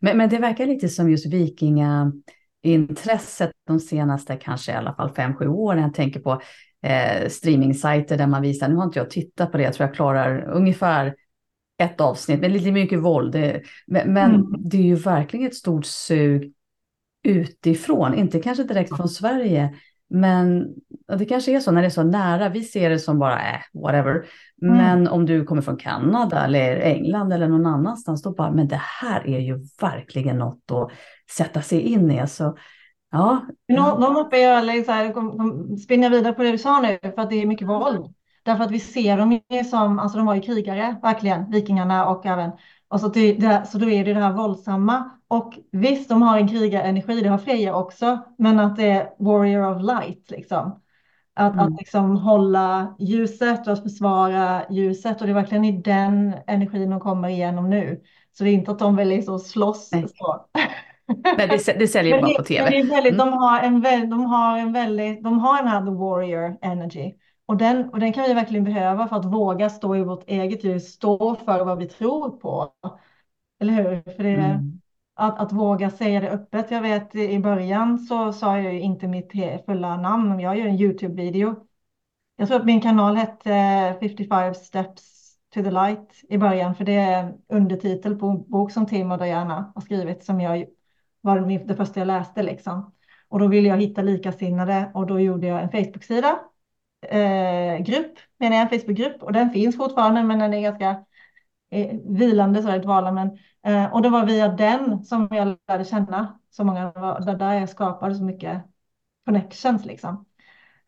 Men, men det verkar lite som just vikingaintresset de senaste kanske i alla fall fem, sju åren. Jag tänker på eh, streamingsajter där man visar, nu har inte jag tittat på det, jag tror jag klarar ungefär ett avsnitt, men lite mycket våld. Det, men, men mm. det är ju verkligen ett stort sug utifrån, inte kanske direkt från Sverige, men det kanske är så när det är så nära. Vi ser det som bara, äh, whatever. Mm. Men om du kommer från Kanada eller England eller någon annanstans, då bara, men det här är ju verkligen något att sätta sig in i. Så, ja. Någon uppe jag så här, spinner vidare på det du sa nu, för att det är mycket våld. Därför att vi ser dem som, alltså de var ju krigare, verkligen, vikingarna och även, och så, det, så då är det det här våldsamma. Och visst, de har en krigarenergi, det har Freja också, men att det är warrior of light, liksom. Att, mm. att liksom hålla ljuset och att försvara ljuset och det är verkligen i den energin de kommer igenom nu. Så det är inte att de vill liksom slåss. Nej. Så. (laughs) Nej, det, det säljer bara på tv. Väldigt, mm. de, har en, de har en väldigt, de har den här the warrior energy. Och den, och den kan vi verkligen behöva för att våga stå i vårt eget ljus, stå för vad vi tror på. Eller hur? För det, mm. att, att våga säga det öppet. Jag vet i början så sa jag ju inte mitt fulla namn, men jag gör en YouTube-video. Jag tror att min kanal hette 55 steps to the light i början, för det är undertitel på en bok som Tim och Diana har skrivit som jag var det första jag läste liksom. Och då ville jag hitta likasinnade och då gjorde jag en Facebook-sida eh, grupp, menar jag, en Facebookgrupp och den finns fortfarande men den är ganska eh, vilande så är dvala. Men, eh, och det var via den som jag lärde känna så många, där, där jag skapade så mycket connections liksom.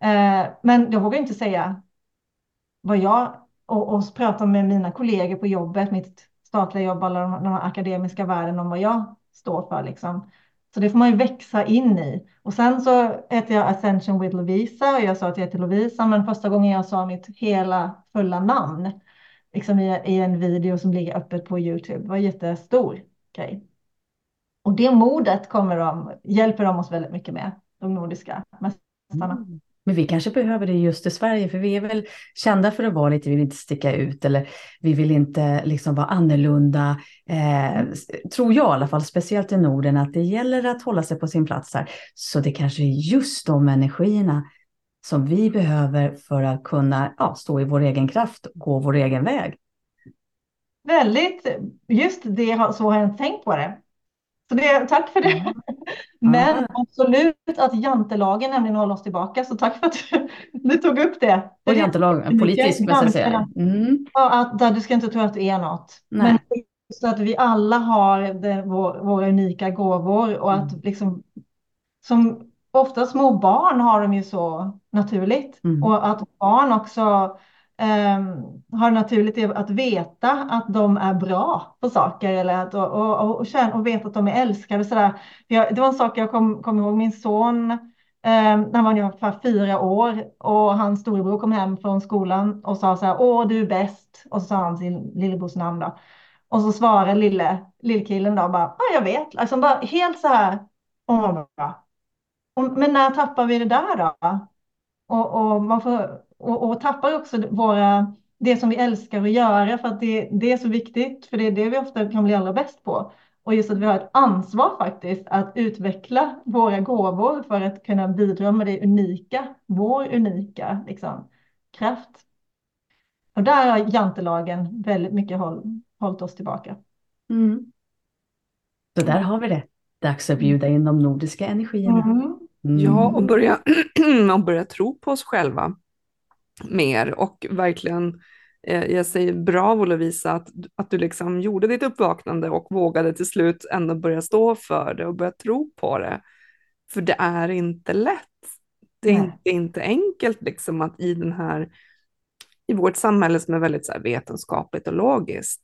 Eh, men jag vågar inte säga vad jag och, och prata med mina kollegor på jobbet, mitt statliga jobb, alla de, de akademiska världen om vad jag står för liksom. Så det får man ju växa in i. Och sen så heter jag Ascension with Lovisa och jag sa att jag heter Lovisa, men första gången jag sa mitt hela fulla namn liksom i, i en video som ligger öppet på Youtube det var en jättestor grej. Och det modet kommer de, hjälper de oss väldigt mycket med, de nordiska mästarna. Mm. Men vi kanske behöver det just i Sverige, för vi är väl kända för att vara lite, vi vill inte sticka ut eller vi vill inte liksom vara annorlunda. Eh, tror jag i alla fall, speciellt i Norden, att det gäller att hålla sig på sin plats här. Så det kanske är just de energierna som vi behöver för att kunna ja, stå i vår egen kraft och gå vår egen väg. Väldigt, just det, så har jag tänkt på det. Så det, tack för det. Mm. (laughs) Men absolut att jantelagen nämligen håller oss tillbaka. Så tack för att du, du tog upp det. Och jantelagen, politisk måste jag säga. Mm. Ja, att, där du ska inte tro att du är något. Nej. Men så att vi alla har det, vår, våra unika gåvor och att mm. liksom som ofta små barn har de ju så naturligt mm. och att barn också Ehm, har naturligt att veta att de är bra på saker eller att, och, och, och, och, känna, och veta att de är älskade. Sådär. Jag, det var en sak jag kom, kom ihåg, min son eh, när han var ungefär fyra år och hans storebror kom hem från skolan och sa så här, åh du är bäst. Och så sa han sin lillebrors namn då. Och så svarade lille, lillkillen då bara, ja jag vet. Alltså bara helt så här, åh vad bra. Men när tappar vi det där då? Och, och man får och, och tappar också våra, det som vi älskar att göra för att det, det är så viktigt, för det är det vi ofta kan bli allra bäst på. Och just att vi har ett ansvar faktiskt att utveckla våra gåvor för att kunna bidra med det unika, vår unika liksom, kraft. Och där har jantelagen väldigt mycket håll, hållit oss tillbaka. Mm. Så där har vi det. Dags att bjuda in de nordiska energierna. Mm. Mm. Ja, och börja, (clears throat) och börja tro på oss själva mer och verkligen eh, jag säger bravo Lovisa att, att du liksom gjorde ditt uppvaknande och vågade till slut ändå börja stå för det och börja tro på det. För det är inte lätt. Det är inte, inte enkelt liksom att i den här, i vårt samhälle som är väldigt så vetenskapligt och logiskt,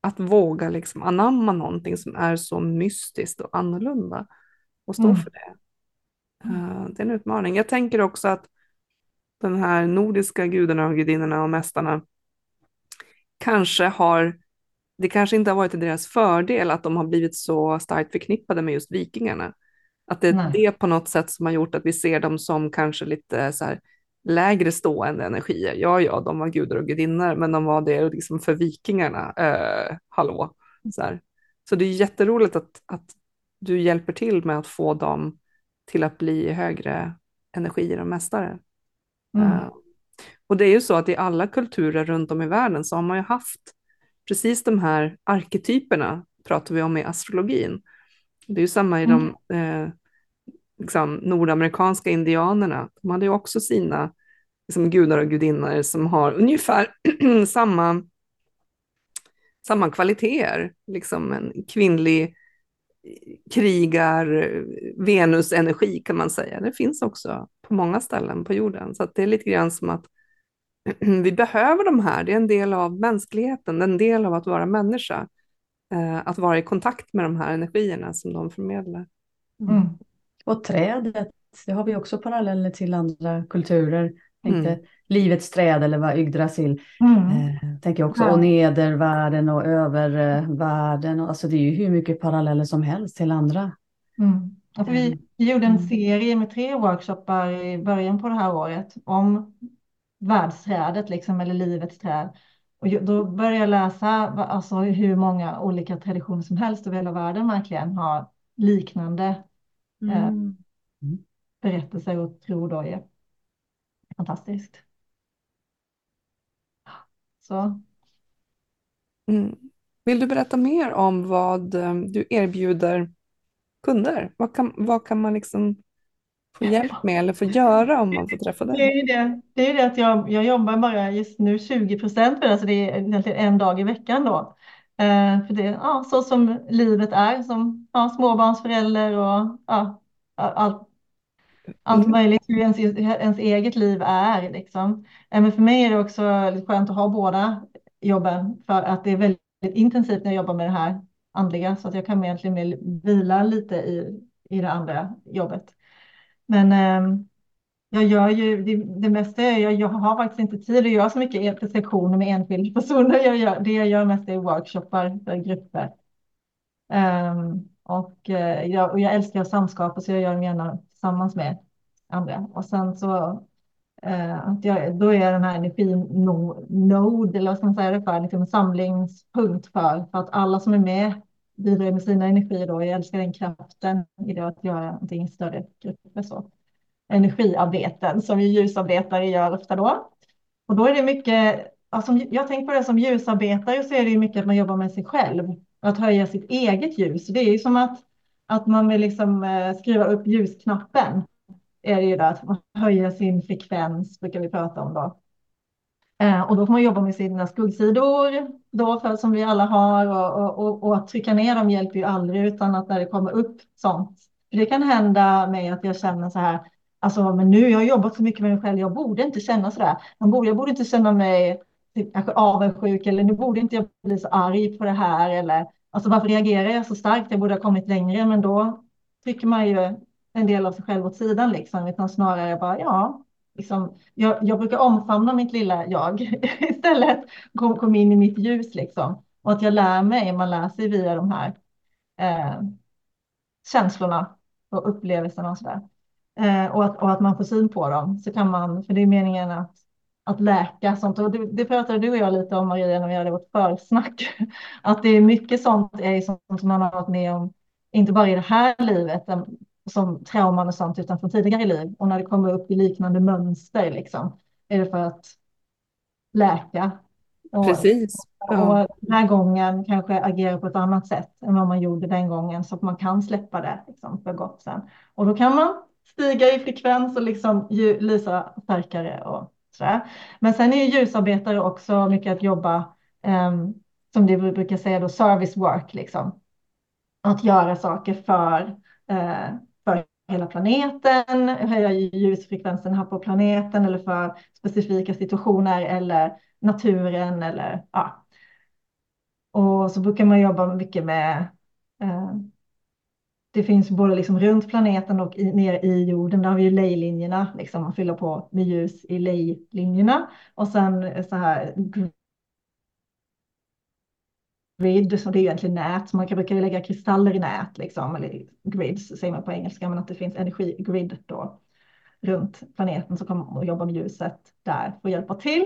att våga liksom anamma någonting som är så mystiskt och annorlunda och stå mm. för det. Uh, det är en utmaning. Jag tänker också att den här nordiska gudarna och gudinnorna och mästarna kanske har, det kanske inte har varit till deras fördel att de har blivit så starkt förknippade med just vikingarna. Att det är Nej. det på något sätt som har gjort att vi ser dem som kanske lite så här lägre stående energier. Ja, ja, de var gudar och gudinnor, men de var det liksom för vikingarna. Eh, hallå. Så, här. så det är jätteroligt att, att du hjälper till med att få dem till att bli högre energier och mästare. Mm. Uh, och det är ju så att i alla kulturer runt om i världen så har man ju haft precis de här arketyperna, pratar vi om i astrologin. Det är ju samma i mm. de eh, liksom, nordamerikanska indianerna. De hade ju också sina liksom, gudar och gudinnor som har ungefär (clears throat) samma, samma kvaliteter. Liksom en kvinnlig krigar Venus-energi kan man säga. Det finns också på många ställen på jorden. Så det är lite grann som att (clears throat) vi behöver de här. Det är en del av mänskligheten, en del av att vara människa. Eh, att vara i kontakt med de här energierna som de förmedlar. Mm. Och trädet, det har vi också paralleller till andra kulturer. Tänkte, mm. Livets träd eller vad Yggdrasil. Mm. Eh, tänker också, ja. och nedervärlden och övervärlden. Alltså det är ju hur mycket paralleller som helst till andra. Mm. Ja, vi, vi gjorde en mm. serie med tre workshoppar i början på det här året om världsträdet, liksom, eller livets träd. Och då började jag läsa alltså, hur många olika traditioner som helst över hela världen verkligen har liknande eh, mm. eh, berättelser och tro då är fantastiskt. Så. Mm. Vill du berätta mer om vad eh, du erbjuder kunder? Vad kan, vad kan man liksom få hjälp med eller få göra om man får träffa dig? Det är ju det, det, är det att jag, jag jobbar bara just nu 20 procent för det, så det är egentligen en dag i veckan då. Eh, för det ja, så som livet är som ja, småbarnsförälder och ja, allt, allt mm. möjligt, hur ens, ens eget liv är. Liksom. Eh, men för mig är det också skönt att ha båda jobben för att det är väldigt intensivt när jag jobbar med det här andliga så att jag kan egentligen vila lite i, i det andra jobbet. Men eh, jag gör ju det, det mesta, jag, jag har faktiskt inte tid att göra så mycket sektioner med enskilda personer. Jag gör, det jag gör mest är workshoppar för grupper. Um, och, eh, jag, och jag älskar samskap så jag gör dem gärna tillsammans med andra. Och sen så eh, att jag, då är jag den här energinod, eller vad ska man säga det för, liksom en samlingspunkt för, för att alla som är med bidrar med sina energier då. Jag älskar den kraften i det att göra någonting i större grupper så. Energiarbeten som ju ljusarbetare gör ofta då. Och då är det mycket, alltså, jag tänker på det som ljusarbetare så är det ju mycket att man jobbar med sig själv. Att höja sitt eget ljus. Det är ju som att, att man vill liksom eh, skriva upp ljusknappen. Är det ju det, att höja sin frekvens brukar vi prata om då. Eh, och då får man jobba med sina skuggsidor då, för, som vi alla har och, och, och, att trycka ner dem hjälper ju aldrig utan att när det kommer upp sånt. Det kan hända mig att jag känner så här, alltså men nu jag har jobbat så mycket med mig själv, jag borde inte känna så där. Jag borde, jag borde inte känna mig typ, kanske avundsjuk eller nu borde inte jag bli så arg på det här eller alltså varför reagerar jag så starkt? Jag borde ha kommit längre, men då trycker man ju en del av sig själv åt sidan liksom, utan snarare bara ja, liksom, jag, jag brukar omfamna mitt lilla jag (laughs) istället, kom, kom in i mitt ljus liksom. Och att jag lär mig, man lär sig via de här eh, känslorna och upplevelserna och sådär. Eh, och, att, och att man får syn på dem, så kan man, för det är meningen att, att läka sånt. Och det, det pratade du och jag lite om Maria när vi hade vårt försnack. (laughs) Att det är mycket sånt är sånt som man har varit med om, inte bara i det här livet, som trauman och sånt, utan från tidigare liv. Och när det kommer upp i liknande mönster, liksom, är det för att läka. Och, Precis. Ja. Och den här gången kanske agera på ett annat sätt än vad man gjorde den gången, så att man kan släppa det liksom, för gott sen. Och då kan man stiga i frekvens och liksom lysa starkare och sådär. Men sen är ljusarbetare också mycket att jobba, um, som det brukar säga då, service work, liksom. Att göra saker för för hela planeten, höja ljusfrekvensen här på planeten eller för specifika situationer eller naturen eller ja. Och så brukar man jobba mycket med eh, det finns både liksom runt planeten och i, ner i jorden. Där har vi ju lejlinjerna, liksom man fyller på med ljus i lejlinjerna. Och sen så här grid, så det är egentligen nät, man kan brukar lägga kristaller i nät, liksom, eller grids säger man på engelska, men att det finns energigrid då runt planeten som kommer att jobba med ljuset där för att hjälpa till.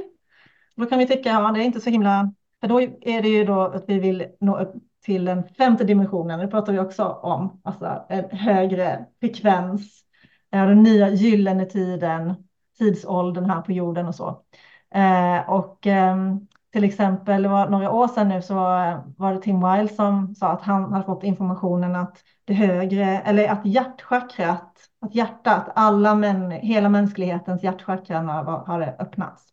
Då kan vi tycka, ja det är inte så himla, för då är det ju då att vi vill nå upp till den femte dimensionen, det pratar vi också om, alltså en högre frekvens, eh, den nya gyllene tiden, tidsåldern här på jorden och så. Eh, och eh, till exempel, det var några år sedan nu så var det Tim Wilde som sa att han hade fått informationen att det högre, eller att hjärtchakrat, att hjärtat, alla män, hela mänsklighetens hjärtchakran hade öppnats.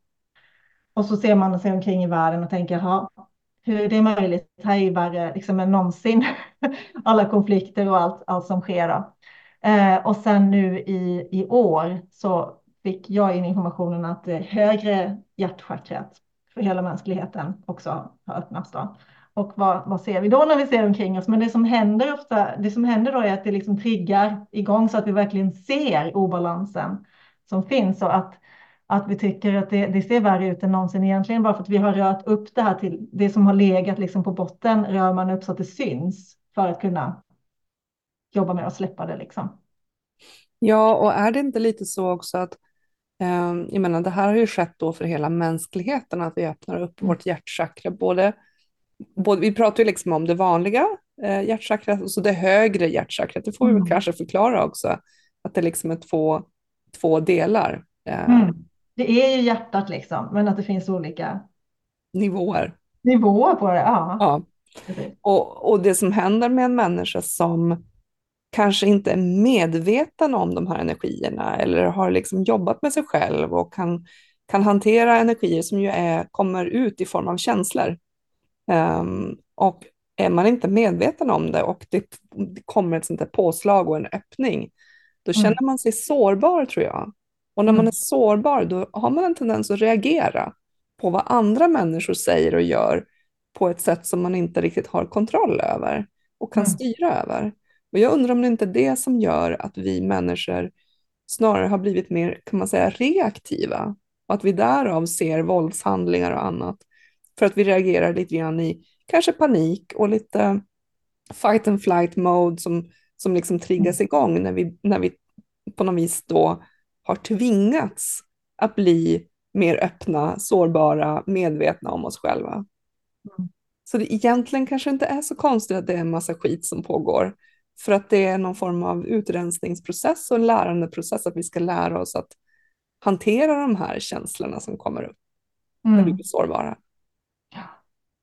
Och så ser man sig omkring i världen och tänker, ja, hur är det möjligt? Här är ju värre liksom, än någonsin. (laughs) alla konflikter och allt, allt som sker. Då. Eh, och sen nu i, i år så fick jag in informationen att det högre hjärtchakrat för hela mänskligheten också har öppnats. Då. Och vad, vad ser vi då när vi ser omkring oss? Men det som händer ofta, det som händer då är att det liksom triggar igång så att vi verkligen ser obalansen som finns och att, att vi tycker att det, det ser värre ut än någonsin egentligen bara för att vi har rört upp det här till det som har legat liksom på botten rör man upp så att det syns för att kunna jobba med att släppa det liksom. Ja, och är det inte lite så också att jag menar, det här har ju skett då för hela mänskligheten, att vi öppnar upp mm. vårt hjärtchakra. Både, både, vi pratar ju liksom om det vanliga eh, hjärtchakrat och så det högre hjärtchakrat. Det får vi mm. kanske förklara också, att det liksom är två, två delar. Eh, mm. Det är ju hjärtat liksom, men att det finns olika nivåer. Nivåer på det, ja. ja. Och, och det som händer med en människa som kanske inte är medveten om de här energierna eller har liksom jobbat med sig själv och kan, kan hantera energier som ju är, kommer ut i form av känslor. Um, och är man inte medveten om det och det, det kommer ett sånt här påslag och en öppning, då mm. känner man sig sårbar tror jag. Och när man mm. är sårbar, då har man en tendens att reagera på vad andra människor säger och gör på ett sätt som man inte riktigt har kontroll över och kan mm. styra över. Och jag undrar om det inte är det som gör att vi människor snarare har blivit mer, kan man säga, reaktiva. Och att vi därav ser våldshandlingar och annat. För att vi reagerar lite grann i kanske panik och lite fight and flight mode som, som liksom triggas mm. igång när vi, när vi på något vis då har tvingats att bli mer öppna, sårbara, medvetna om oss själva. Mm. Så det egentligen kanske inte är så konstigt att det är en massa skit som pågår. För att det är någon form av utrensningsprocess och en lärandeprocess, att vi ska lära oss att hantera de här känslorna som kommer upp mm. när vi blir sårbara.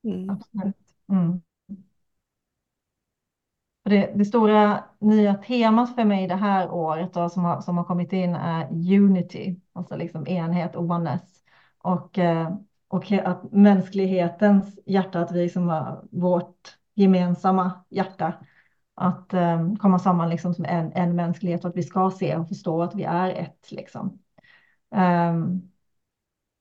Mm. Absolut. Mm. Det, det, stora nya temat för mig det här året då, som, har, som har kommit in är unity, alltså liksom enhet och oneness. Och, eh, och att mänsklighetens hjärta, att vi som har vårt gemensamma hjärta, att um, komma samman liksom som en, en mänsklighet och att vi ska se och förstå att vi är ett. Liksom. Um,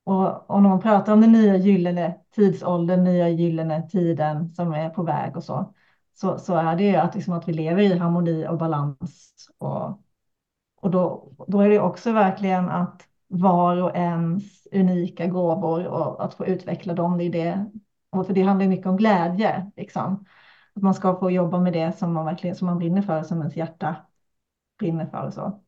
och, och när man pratar om den nya gyllene tidsåldern, nya gyllene tiden som är på väg och så, så, så är det ju att, liksom att vi lever i harmoni och balans. Och, och då, då är det också verkligen att var och ens unika gåvor och att få utveckla dem, det är det. Och för det handlar mycket om glädje, liksom. Att man ska få jobba med det som man verkligen som man brinner för, som ens hjärta brinner för och så.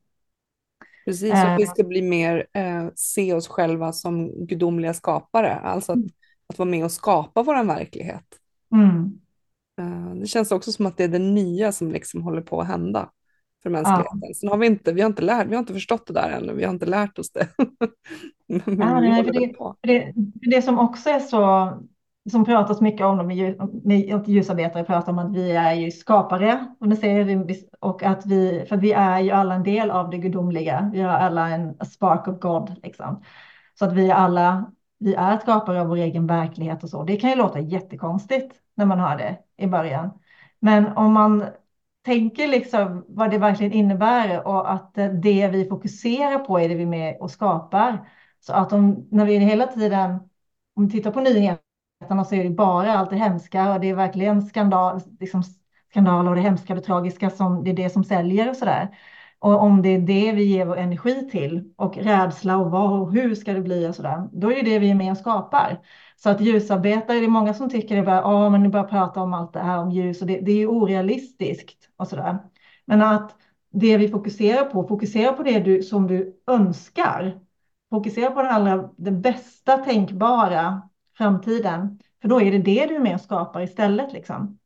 Precis, och att vi eh. ska bli mer, eh, se oss själva som gudomliga skapare, alltså att, att vara med och skapa vår verklighet. Mm. Eh, det känns också som att det är det nya som liksom håller på att hända för mänskligheten. Ja. Sen har vi inte, vi har inte lärt, vi har inte förstått det där ännu, vi har inte lärt oss det. (laughs) ja, det, det, det, det som också är så som pratas mycket om, med ljusarbetare pratar om att vi är ju skapare, och, det säger vi, och att vi, för vi är ju alla en del av det gudomliga, vi har alla en spark of God, liksom. Så att vi alla, vi är skapare av vår egen verklighet och så. Det kan ju låta jättekonstigt när man hör det i början. Men om man tänker liksom vad det verkligen innebär och att det vi fokuserar på är det vi är med och skapar. Så att om, när vi hela tiden, om vi tittar på nyheter så är det bara allt det hemska och det är verkligen skandal, liksom skandaler och det hemska och det tragiska som det är det som säljer och så där. Och om det är det vi ger vår energi till och rädsla och vad och hur ska det bli och så där, då är det det vi är med och skapar. Så att ljusarbetare, det är många som tycker det bara, ja men nu bara prata om allt det här om ljus och det, det är ju orealistiskt och så där. Men att det vi fokuserar på, fokusera på det du, som du önskar. Fokusera på den allra, det bästa tänkbara framtiden. För då är det det du är med och skapar istället. Liksom.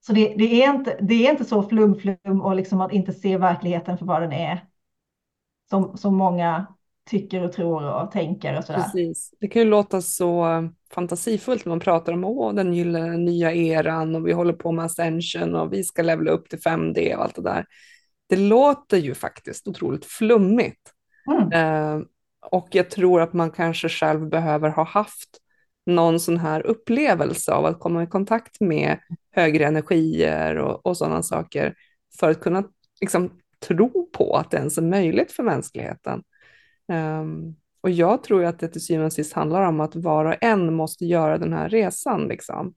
Så det, det, är inte, det är inte så flum-flum och liksom att inte se verkligheten för vad den är. Som, som många tycker och tror och tänker och sådär. Precis. Det kan ju låta så fantasifullt när man pratar om Åh, den gyllene nya eran och vi håller på med ascension och vi ska levla upp till 5D och allt det där. Det låter ju faktiskt otroligt flummigt. Mm. Och jag tror att man kanske själv behöver ha haft någon sån här upplevelse av att komma i kontakt med högre energier och, och sådana saker för att kunna liksom, tro på att det ens är möjligt för mänskligheten. Um, och jag tror att det till syvende och sist handlar om att var och en måste göra den här resan, liksom.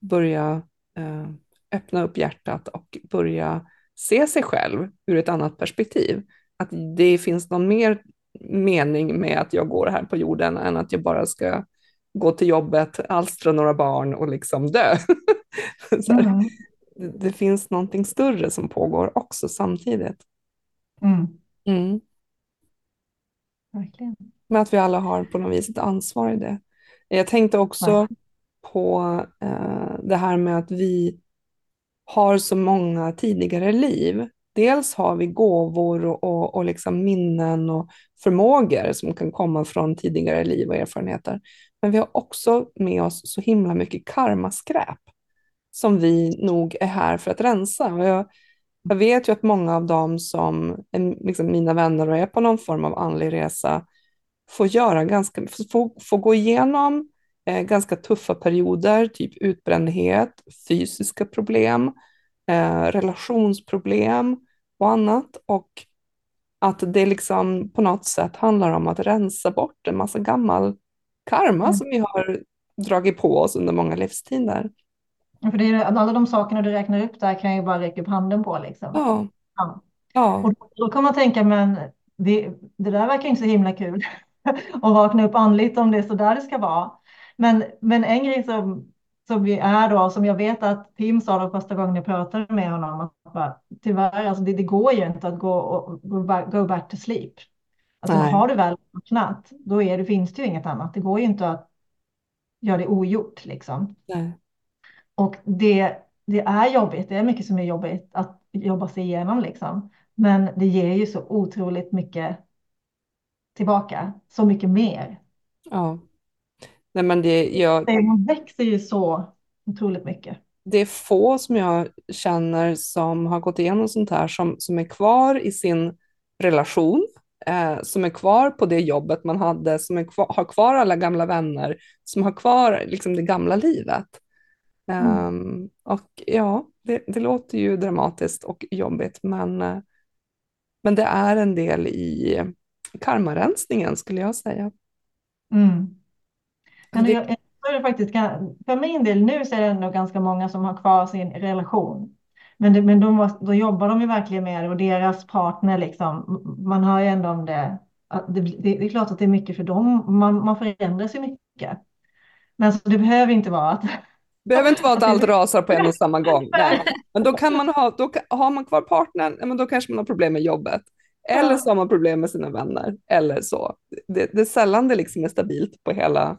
börja uh, öppna upp hjärtat och börja se sig själv ur ett annat perspektiv. Att det finns någon mer mening med att jag går här på jorden än att jag bara ska gå till jobbet, alstra några barn och liksom dö. (laughs) mm. det, det, finns någonting större som pågår också samtidigt. Mm. Mm. Verkligen. Men att vi alla har på något vis ett ansvar i det. Jag tänkte också ja. på eh, det här med att vi har så många tidigare liv dels har vi gåvor och, och, och liksom minnen och förmågor som kan komma från tidigare liv och erfarenheter. Men vi har också med oss så himla mycket karmaskräp som vi nog är här för att rensa. Och jag, jag vet ju att många av dem som är liksom mina vänner och är på någon form av andlig resa får, göra ganska, får, får gå igenom eh, ganska tuffa perioder, typ utbrändhet, fysiska problem, eh, relationsproblem och annat. Och att det liksom på något sätt handlar om att rensa bort en massa gammal karma mm. som vi har dragit på oss under många livstider. för det är, alla de sakerna du räknar upp där kan jag ju bara räcka upp handen på. Liksom. Ja. ja. ja. Och då kan man tänka, men det, det där verkar inte så himla kul. (laughs) att vakna upp andligt om det är så där det ska vara. Men, men en grej som som vi är då, som jag vet att Tim sa då första gången jag pratade med honom, att bara, tyvärr, alltså det, det går ju inte att gå, och, go, back, go back to sleep. Alltså har du väl vaknat, då är det, finns det ju inget annat. Det går ju inte att göra det ogjort liksom. Nej. Och det, det är jobbigt, det är mycket som är jobbigt att jobba sig igenom liksom. Men det ger ju så otroligt mycket tillbaka, så mycket mer. Ja. Nej, men det, jag... Man växer ju så otroligt mycket. Det är få som jag känner som har gått igenom sånt här som, som är kvar i sin relation, eh, som är kvar på det jobbet man hade, som är kvar, har kvar alla gamla vänner, som har kvar liksom, det gamla livet. Mm. Um, och ja, det, det, låter ju dramatiskt och jobbigt, men, eh, men det är en del i karmarensningen skulle jag säga. Mm. Men det... jag, jag faktiskt, för min del nu så är det ändå ganska många som har kvar sin relation. Men, det, men de, då jobbar de ju verkligen med det och deras partner liksom, man hör ju ändå om det, det, det, det är klart att det är mycket för dem, man, man förändras ju mycket. Men så det behöver inte vara att det behöver inte vara att allt (laughs) rasar på en och samma gång. Nej. Men då kan man ha, då har man kvar partnern, men då kanske man har problem med jobbet. Eller så har man problem med sina vänner. Eller så. Det, det är sällan det liksom är stabilt på hela...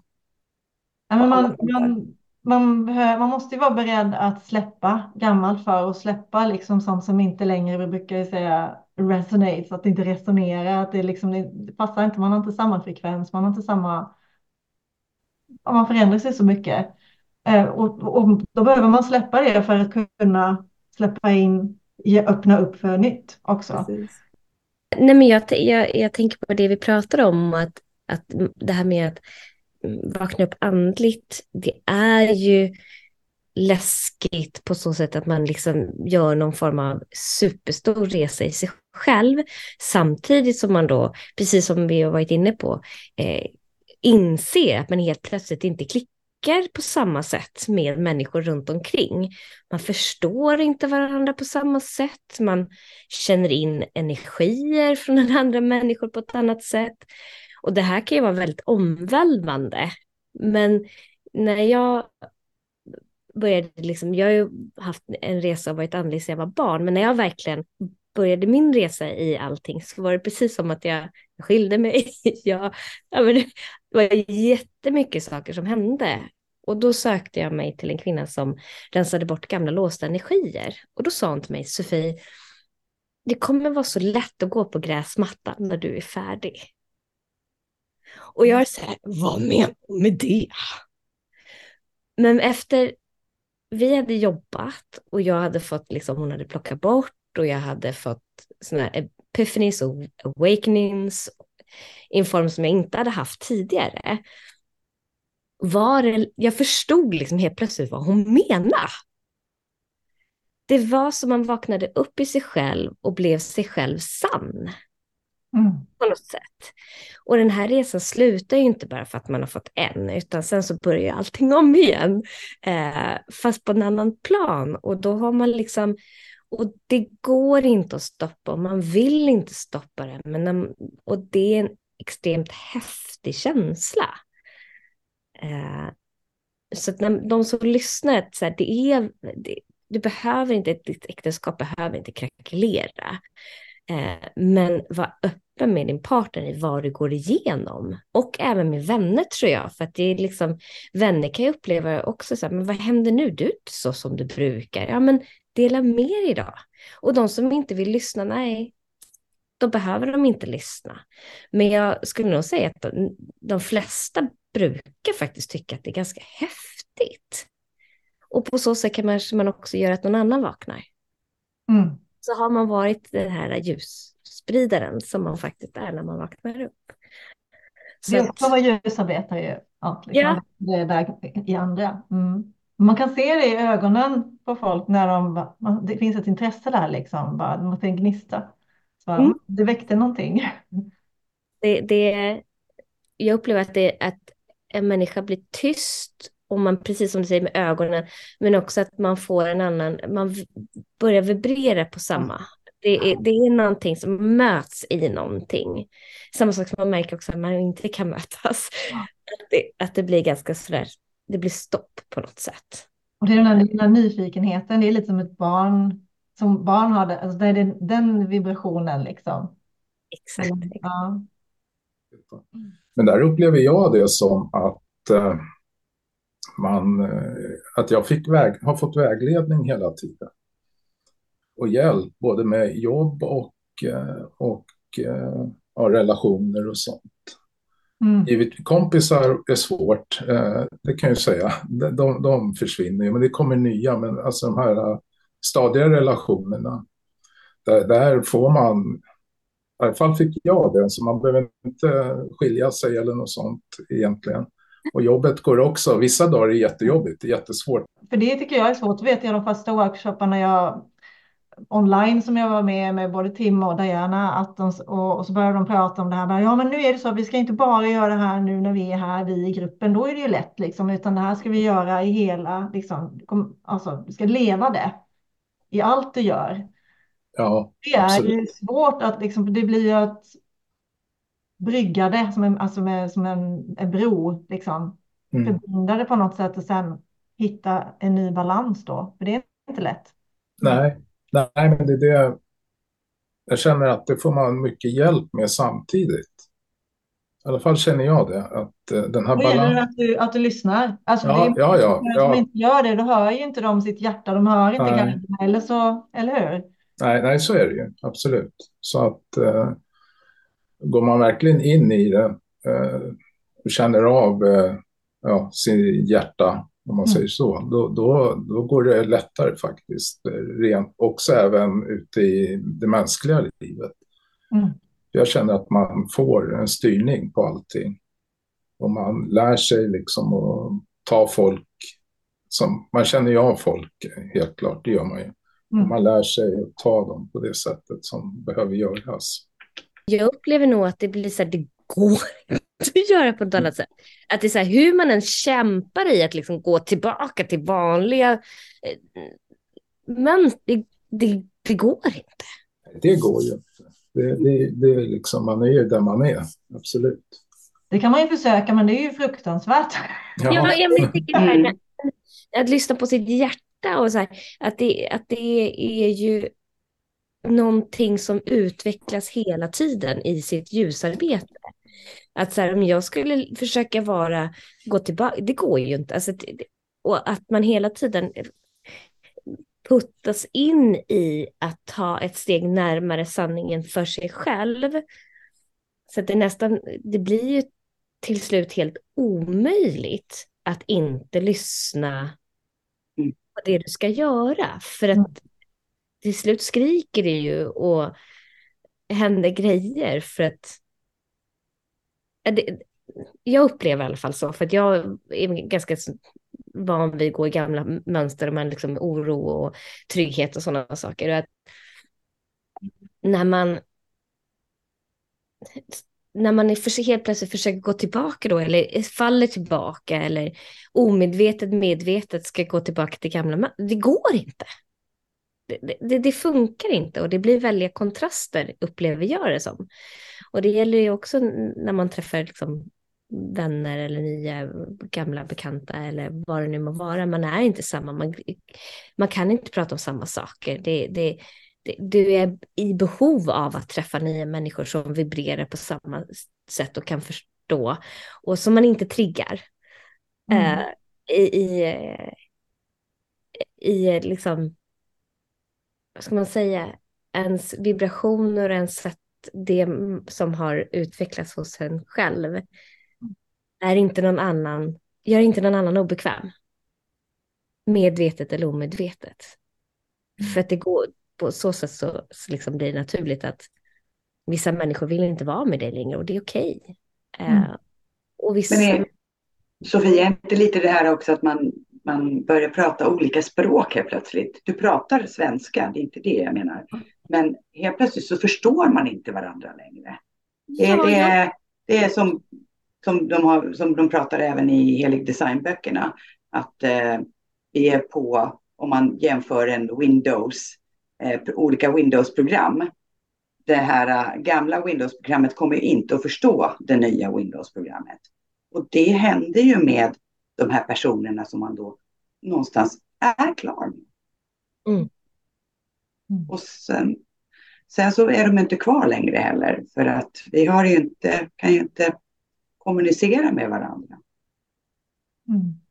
Ja, men man, man, man, man måste ju vara beredd att släppa gammalt för och släppa liksom sånt som inte längre, vi brukar säga resonate, så att det inte resonerar, att det, liksom, det passar inte, man har inte samma frekvens, man har inte samma... man förändrar sig så mycket. Eh, och, och, då behöver man släppa det för att kunna släppa in, öppna upp för nytt också. Precis. Nej, men jag, jag, jag tänker på det vi pratar om, att, att det här med att vakna upp andligt, det är ju läskigt på så sätt att man liksom gör någon form av superstor resa i sig själv, samtidigt som man då, precis som vi har varit inne på, eh, inser att man helt plötsligt inte klickar på samma sätt med människor runt omkring. Man förstår inte varandra på samma sätt, man känner in energier från andra människor på ett annat sätt. Och det här kan ju vara väldigt omvälvande. Men när jag började, liksom, jag har ju haft en resa och varit andlig sedan jag var barn, men när jag verkligen började min resa i allting så var det precis som att jag skilde mig. (laughs) jag, ja, men det var jättemycket saker som hände. Och då sökte jag mig till en kvinna som rensade bort gamla låsta energier. Och då sa hon till mig, Sofie, det kommer vara så lätt att gå på gräsmattan när du är färdig. Och jag är så här, vad menar du med det? Men efter vi hade jobbat och jag hade fått, liksom, hon hade plockat bort och jag hade fått sådana här epiphanies och awakenings i en form som jag inte hade haft tidigare. Var det, jag förstod liksom helt plötsligt vad hon menade. Det var som man vaknade upp i sig själv och blev sig själv sann. Mm. På något sätt. Och den här resan slutar ju inte bara för att man har fått en, utan sen så börjar allting om igen. Eh, fast på en annan plan. Och då har man liksom och det går inte att stoppa och man vill inte stoppa det. Men, och det är en extremt häftig känsla. Eh, så att när de som lyssnar, så här, det är, det, du behöver inte, ditt äktenskap behöver inte krackelera. Eh, men var öppen med din partner i vad du går igenom. Och även med vänner tror jag. För att det är liksom, vänner kan ju uppleva också så här, men vad händer nu? Du är inte så som du brukar. Ja, men dela mer idag. Och de som inte vill lyssna, nej, då behöver de inte lyssna. Men jag skulle nog säga att de, de flesta brukar faktiskt tycka att det är ganska häftigt. Och på så sätt kan man, man också göra att någon annan vaknar. Mm. Så har man varit den här ljusspridaren som man faktiskt är när man vaknar upp. Så det är också vara ljusarbetare ju. Ja, liksom ja. Det är där i andra. Mm. Man kan se det i ögonen på folk när de, det finns ett intresse där liksom, bara, man får en gnista. Så, mm. Det väckte någonting. Det, det, jag upplever att, det, att en människa blir tyst och man, precis som du säger med ögonen, men också att man får en annan, man börjar vibrera på samma. Det är, det är någonting som möts i någonting. Samma sak som man märker också att man inte kan mötas. Att det, att det blir ganska sådär det blir stopp på något sätt. Och det är den här, den här nyfikenheten, det är lite som ett barn som barn har, det, alltså det är den, den vibrationen liksom. Exakt. Ja. Men där upplever jag det som att äh, man, äh, att jag fick väg, har fått vägledning hela tiden. Och hjälp, både med jobb och, äh, och ja, relationer och sånt. Mm. Givet, kompisar är svårt, det kan jag säga. De, de, de försvinner ju, men det kommer nya. Men alltså de här stadiga relationerna, där, där får man i alla fall fick jag det, så man behöver inte skilja sig eller något sånt egentligen. Och jobbet går också, vissa dagar är jättejobbigt, det är jättesvårt. För det tycker jag är svårt, vet jag de första workshopparna jag online som jag var med med både Tim och Diana att de, och, och, så började de prata om det här. Ja, men nu är det så, vi ska inte bara göra det här nu när vi är här, vi i gruppen, då är det ju lätt liksom, utan det här ska vi göra i hela, liksom, alltså, vi ska leva det i allt du gör. Ja, det är absolut. ju svårt att liksom, det blir ju att brygga det som en, alltså med, som en, en bro, liksom. Mm. Förbinda det på något sätt och sen hitta en ny balans då, för det är inte lätt. Nej, nej men det är det jag känner att det får man mycket hjälp med samtidigt. I alla fall känner jag det. Att uh, den här balansen... gäller att du, att du lyssnar. Alltså, ja, det är ja, ja, ja. som inte gör det, då hör ju inte de sitt hjärta, de hör inte guiderna, eller så, eller hur? Nej, nej, så är det ju. Absolut. Så att eh, går man verkligen in i det eh, och känner av eh, ja, sin hjärta, om man mm. säger så, då, då, då går det lättare faktiskt. Rent, också även ute i det mänskliga livet. Mm. Jag känner att man får en styrning på allting. Och man lär sig liksom att ta folk som, man känner ju av folk helt klart, det gör man ju. Mm. Man lär sig att ta dem på det sättet som behöver göras. Jag upplever nog att det blir så här, det går inte att göra på ett annat sätt. Att det är så här, hur man än kämpar i att liksom gå tillbaka till vanliga eh, men det, det, det går inte. Det går ju inte. Det, det, det är liksom, man är ju där man är, absolut. Det kan man ju försöka, men det är ju fruktansvärt. Ja, ja jag tycker det här med att lyssna på sitt hjärta och så här, att, det, att det är ju någonting som utvecklas hela tiden i sitt ljusarbete. Att så här, om jag skulle försöka vara, gå tillbaka, det går ju inte. Alltså, och att man hela tiden puttas in i att ta ett steg närmare sanningen för sig själv. Så det nästan, det blir ju till slut helt omöjligt att inte lyssna på det du ska göra. För att mm till slut skriker det ju och händer grejer för att det, jag upplever i alla fall så, för att jag är ganska van vid att gå i gamla mönster med liksom oro och trygghet och sådana saker. Och att när man när man är för, helt plötsligt försöker gå tillbaka då, eller faller tillbaka, eller omedvetet medvetet ska gå tillbaka till gamla det går inte. Det, det, det, funkar inte och det blir väldiga kontraster, upplever jag det som. Och det gäller ju också när man träffar liksom vänner eller nya gamla bekanta eller vad det nu må vara. Man är inte samma, man, man kan inte prata om samma saker. Det, det, du är i behov av att träffa nya människor som vibrerar på samma sätt och kan förstå och som man inte triggar. Mm. Uh, i, i, I liksom, vad ska man säga, ens vibrationer och ens sätt, det som har utvecklats hos en själv, är inte någon annan, gör inte någon annan obekväm. Medvetet eller omedvetet. Mm. För att det går, på så sätt så, så liksom blir det naturligt att vissa människor vill inte vara med dig längre och det är okej. Okay. Mm. Uh, och vissa... Men är, Sofia, är inte lite det här också att man, man börjar prata olika språk helt plötsligt? Du pratar svenska, det är inte det jag menar. Men helt plötsligt så förstår man inte varandra längre. Det, ja, det, ja. det är som, som, de har, som de pratar även i Helig Design-böckerna. Att eh, vi är på, om man jämför en Windows eh, olika Windows-program. Det här uh, gamla Windows-programmet kommer inte att förstå det nya Windows-programmet. Och det händer ju med de här personerna som man då någonstans är klar med. Mm. mm. Och sen, sen så är de inte kvar längre heller för att vi har ju inte, kan ju inte kommunicera med varandra. Mm.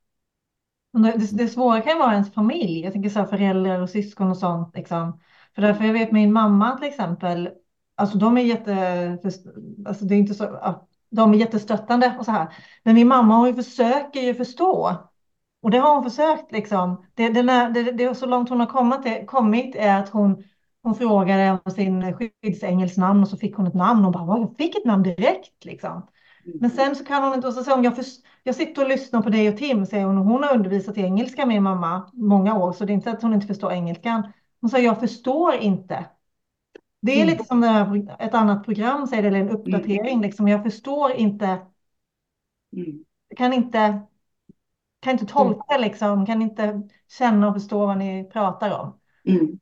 Det, det svåra kan vara ens familj. Jag tänker så här föräldrar och syskon och sånt. Liksom. För därför jag vet min mamma till exempel. Alltså de är jätte, alltså det är inte så, de är jättestöttande och så här. Men min mamma hon försöker ju förstå. Och det har hon försökt liksom. Det, det, det, det så långt hon har kommit, kommit är att hon, hon frågade om sin skyddsängels namn och så fick hon ett namn och bara, jag fick ett namn direkt liksom. Men sen så kan hon inte, och så säger hon, jag, för, jag sitter och lyssnar på dig och Tim, säger hon, och hon har undervisat i engelska med mamma många år, så det är inte att hon inte förstår engelskan. Hon säger, jag förstår inte. Det är mm. lite som ett annat program, säger det, eller en uppdatering, mm. liksom, jag förstår inte. Mm. Kan inte, kan inte tolka liksom, kan inte känna och förstå vad ni pratar om. Mm.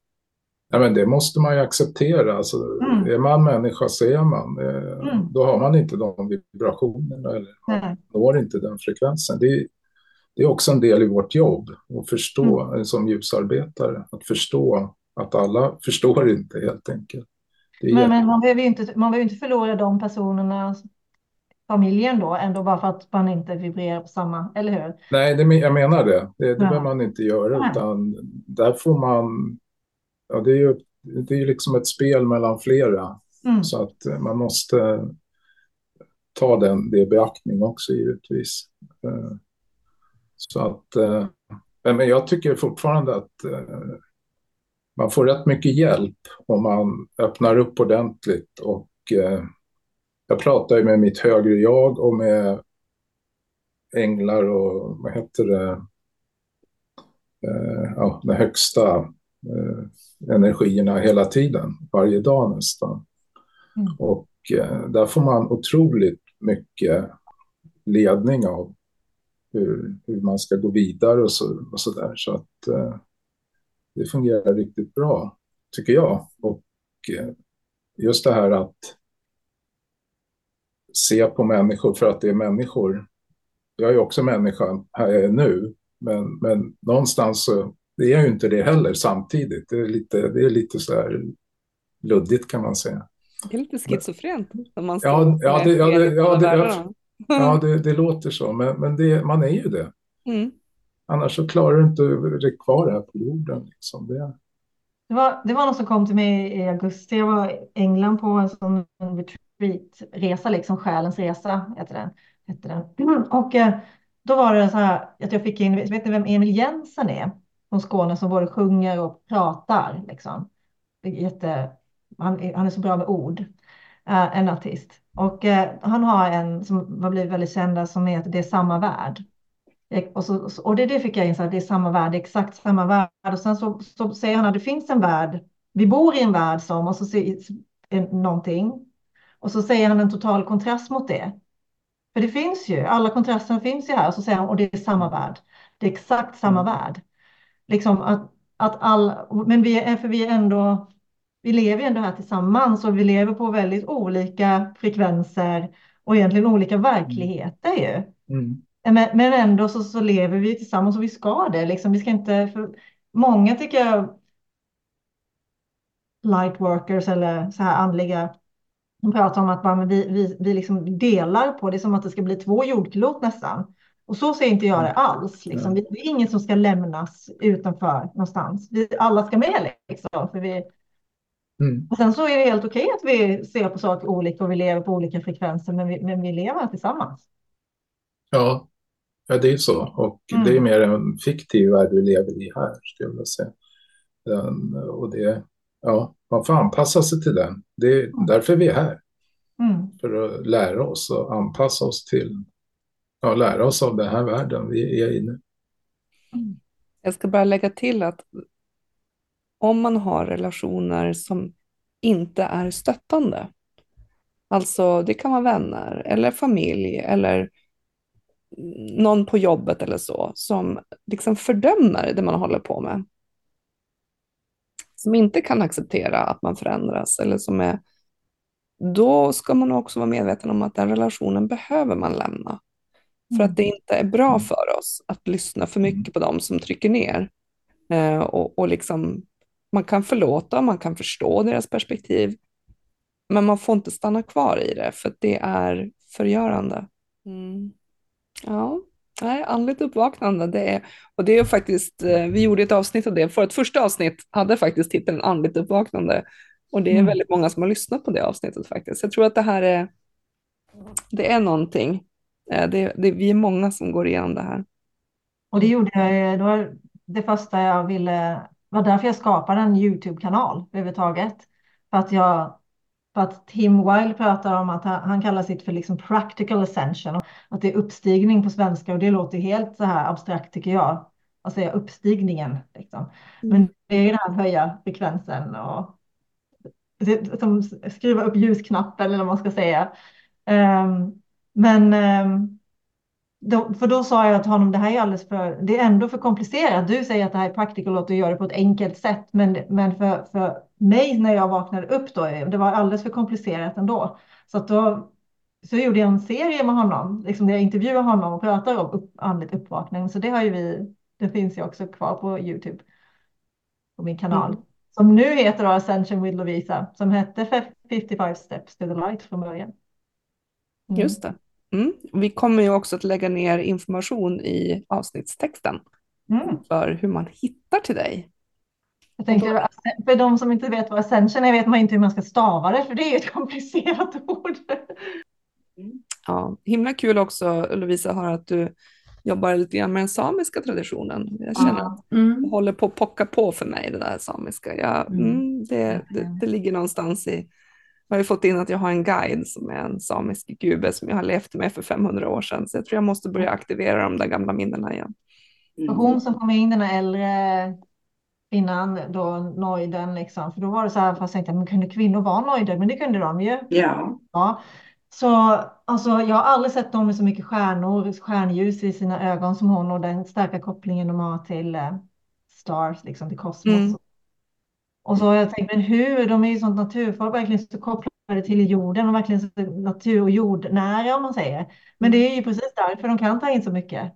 Ja, men det måste man ju acceptera. Alltså, mm. Är man människa så är man. Eh, mm. Då har man inte de vibrationerna eller man når inte den frekvensen. Det är, det är också en del i vårt jobb att förstå mm. som ljusarbetare. Att förstå att alla (laughs) förstår inte helt enkelt. Men, men, man behöver ju inte, man behöver inte förlora de personerna familjen då, ändå bara för att man inte vibrerar på samma, eller hur? Nej, det, jag menar det. Det, det ja. behöver man inte göra, utan där får man ja, det är ju det är liksom ett spel mellan flera. Mm. Så att eh, man måste ta den, det i beaktning också givetvis. Eh, så att, eh, men jag tycker fortfarande att man får rätt mycket hjälp om man öppnar upp ordentligt. Och jag pratar ju med mitt högre jag och med änglar och vad heter det, ja, den högsta energierna hela tiden, varje dag nästan. Mm. Och eh, där får man otroligt mycket ledning av hur, hur man ska gå vidare och så, och så där. Så att eh, det fungerar riktigt bra, tycker jag. Och eh, just det här att se på människor för att det är människor. Jag är också människa här jag är nu, men, men någonstans så det är ju inte det heller samtidigt. Det är lite, det är lite så här luddigt kan man säga. Det är lite schizofrent. Man ja, ja, det, ja, det, ja, det, ja det, det, låter så, men, men det, man är ju det. Mm. Annars så klarar du inte det kvar här på jorden. Liksom. Det... Det, var, det var någon som kom till mig i augusti. Jag var i England på en sån retreatresa, liksom själens resa heter den. Heter den. (clears throat) Och eh, då var det så här att jag fick in, vet ni vem Emil Jensen är? från Skåne som både sjunger och pratar. Liksom. Jätte, han, han är så bra med ord, uh, en artist. Och uh, han har en som har blivit väldigt känd som heter Det är samma värld. Och, så, och det, det fick jag in, så att det är samma värld, exakt samma värld. Och sen så, så säger han att det finns en värld, vi bor i en värld som, och så säger någonting. Och så säger han en total kontrast mot det. För det finns ju, alla kontrasterna finns ju här. Och så säger han, och det är samma värld. Det är exakt samma mm. värld liksom att, att all, men vi är, för vi är ändå, vi lever ändå här tillsammans och vi lever på väldigt olika frekvenser och egentligen olika verkligheter ju. Mm. Men, men ändå så, så lever vi tillsammans och vi ska det. Liksom, vi ska inte, för många tycker jag, light workers eller så här andliga, de pratar om att bara, vi, vi, vi liksom delar på det som att det ska bli två jordklot nästan. Och så ser inte jag det mm. alls. Liksom. Det är ingen som ska lämnas utanför någonstans. Vi, alla ska med. Liksom, för vi... Mm. Och sen så är det helt okej att vi ser på saker olika och vi lever på olika frekvenser, men vi, men vi lever tillsammans. Ja, ja det är så. Och mm. det är mer en fiktiv värld vi lever i här, skulle jag säga. Den, och det, ja, man får anpassa sig till den. Det är mm. därför vi är här. Mm. För att lära oss och anpassa oss till ja, lära oss av den här världen vi är inne Jag ska bara lägga till att om man har relationer som inte är stöttande, alltså det kan vara vänner eller familj eller någon på jobbet eller så, som liksom fördömer det man håller på med, som inte kan acceptera att man förändras eller som är, då ska man också vara medveten om att den relationen behöver man lämna. För att det inte är bra för oss att lyssna för mycket på dem som trycker ner. Eh, och, och liksom, man kan förlåta, man kan förstå deras perspektiv, men man får inte stanna kvar i det för det är förgörande. Mm. Ja, nej, andligt uppvaknande. Det är, och det är faktiskt, eh, vi gjorde ett avsnitt av det, för ett första avsnitt hade faktiskt titeln andligt uppvaknande. Och det är mm. väldigt många som har lyssnat på det avsnittet faktiskt. Jag tror att det här är, det är någonting. Eh, det, det, vi är många som går igenom det här. Och det gjorde jag, det var det första jag ville, var därför jag skapade en YouTube-kanal överhuvudtaget. För att jag för att Tim Wilde pratar om att han, kallar sitt för liksom practical ascension. Att det är uppstigning på svenska och det låter helt så här abstrakt tycker jag. Att säga uppstigningen. Liksom. Mm. Men det är ju det här att höja frekvensen och som skruva upp ljusknappen eller vad man ska säga. Um, men um, då, för då sa jag till honom, det här är alldeles för, det är ändå för komplicerat. Du säger att det här är practical och att du gör det på ett enkelt sätt, men, men för, för mig när jag vaknade upp då, det var alldeles för komplicerat ändå. Så att då så gjorde jag en serie med honom, liksom där jag intervjuar honom och pratar om upp, andligt uppvaknande. Så det har ju vi, det finns ju också kvar på Youtube, på min kanal. Mm. Som nu heter då Ascension with Lovisa, som hette 55 steps to the light från början. Mm. Just det. Mm. Vi kommer ju också att lägga ner information i avsnittstexten mm. för hur man hittar till dig. Jag tänker, för de som inte vet vad ascension är vet man inte hur man ska stava det, för det är ett (laughs) komplicerat ord. Ja, himla kul också Lovisa, höra att du jobbar lite grann med den samiska traditionen. Jag känner att mm. det håller på att pocka på för mig, det där samiska. Jag, mm. mm det, det, det, ligger någonstans i jag har ju fått in att jag har en guide som är en samisk gube som jag har levt med för 500 år sedan. Så jag tror jag måste börja aktivera de där gamla minnena igen. Mm. Hon som kom in, den äldre innan då nojden, liksom. för då var det så här, fast jag tänkte, men kunde kvinnor vara nojder? Men det kunde de ju. Ja. ja. Så alltså, jag har aldrig sett någon med så mycket stjärnor, stjärnljus i sina ögon som hon och den starka kopplingen de har till eh, stars, liksom till kosmos. Mm. Och så har jag tänkt, men hur? De är ju sånt naturfolk, verkligen så kopplade till jorden och verkligen så natur och jordnära om man säger. Men det är ju precis därför de kan ta in så mycket.